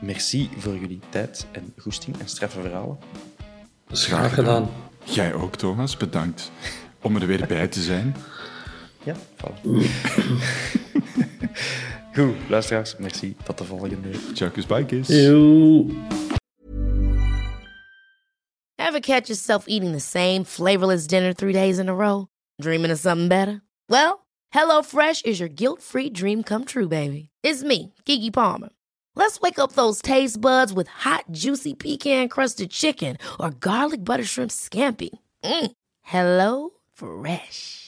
merci voor jullie tijd en goesting en straffe verhalen. Dat is graag gedaan. Jij ook, Thomas. Bedankt om er weer bij te zijn. Ja, voilà. Goed, luisteraars, merci. Tot de volgende. Tjakus, bye, Yo. Ever catch yourself eating the same flavorless dinner three days in a row? Dreaming of something better? Well, HelloFresh is your guilt free dream come true, baby. It's me, Kiki Palmer. Let's wake up those taste buds with hot, juicy pecan crusted chicken or garlic butter shrimp scampi. Mm. Hello Fresh.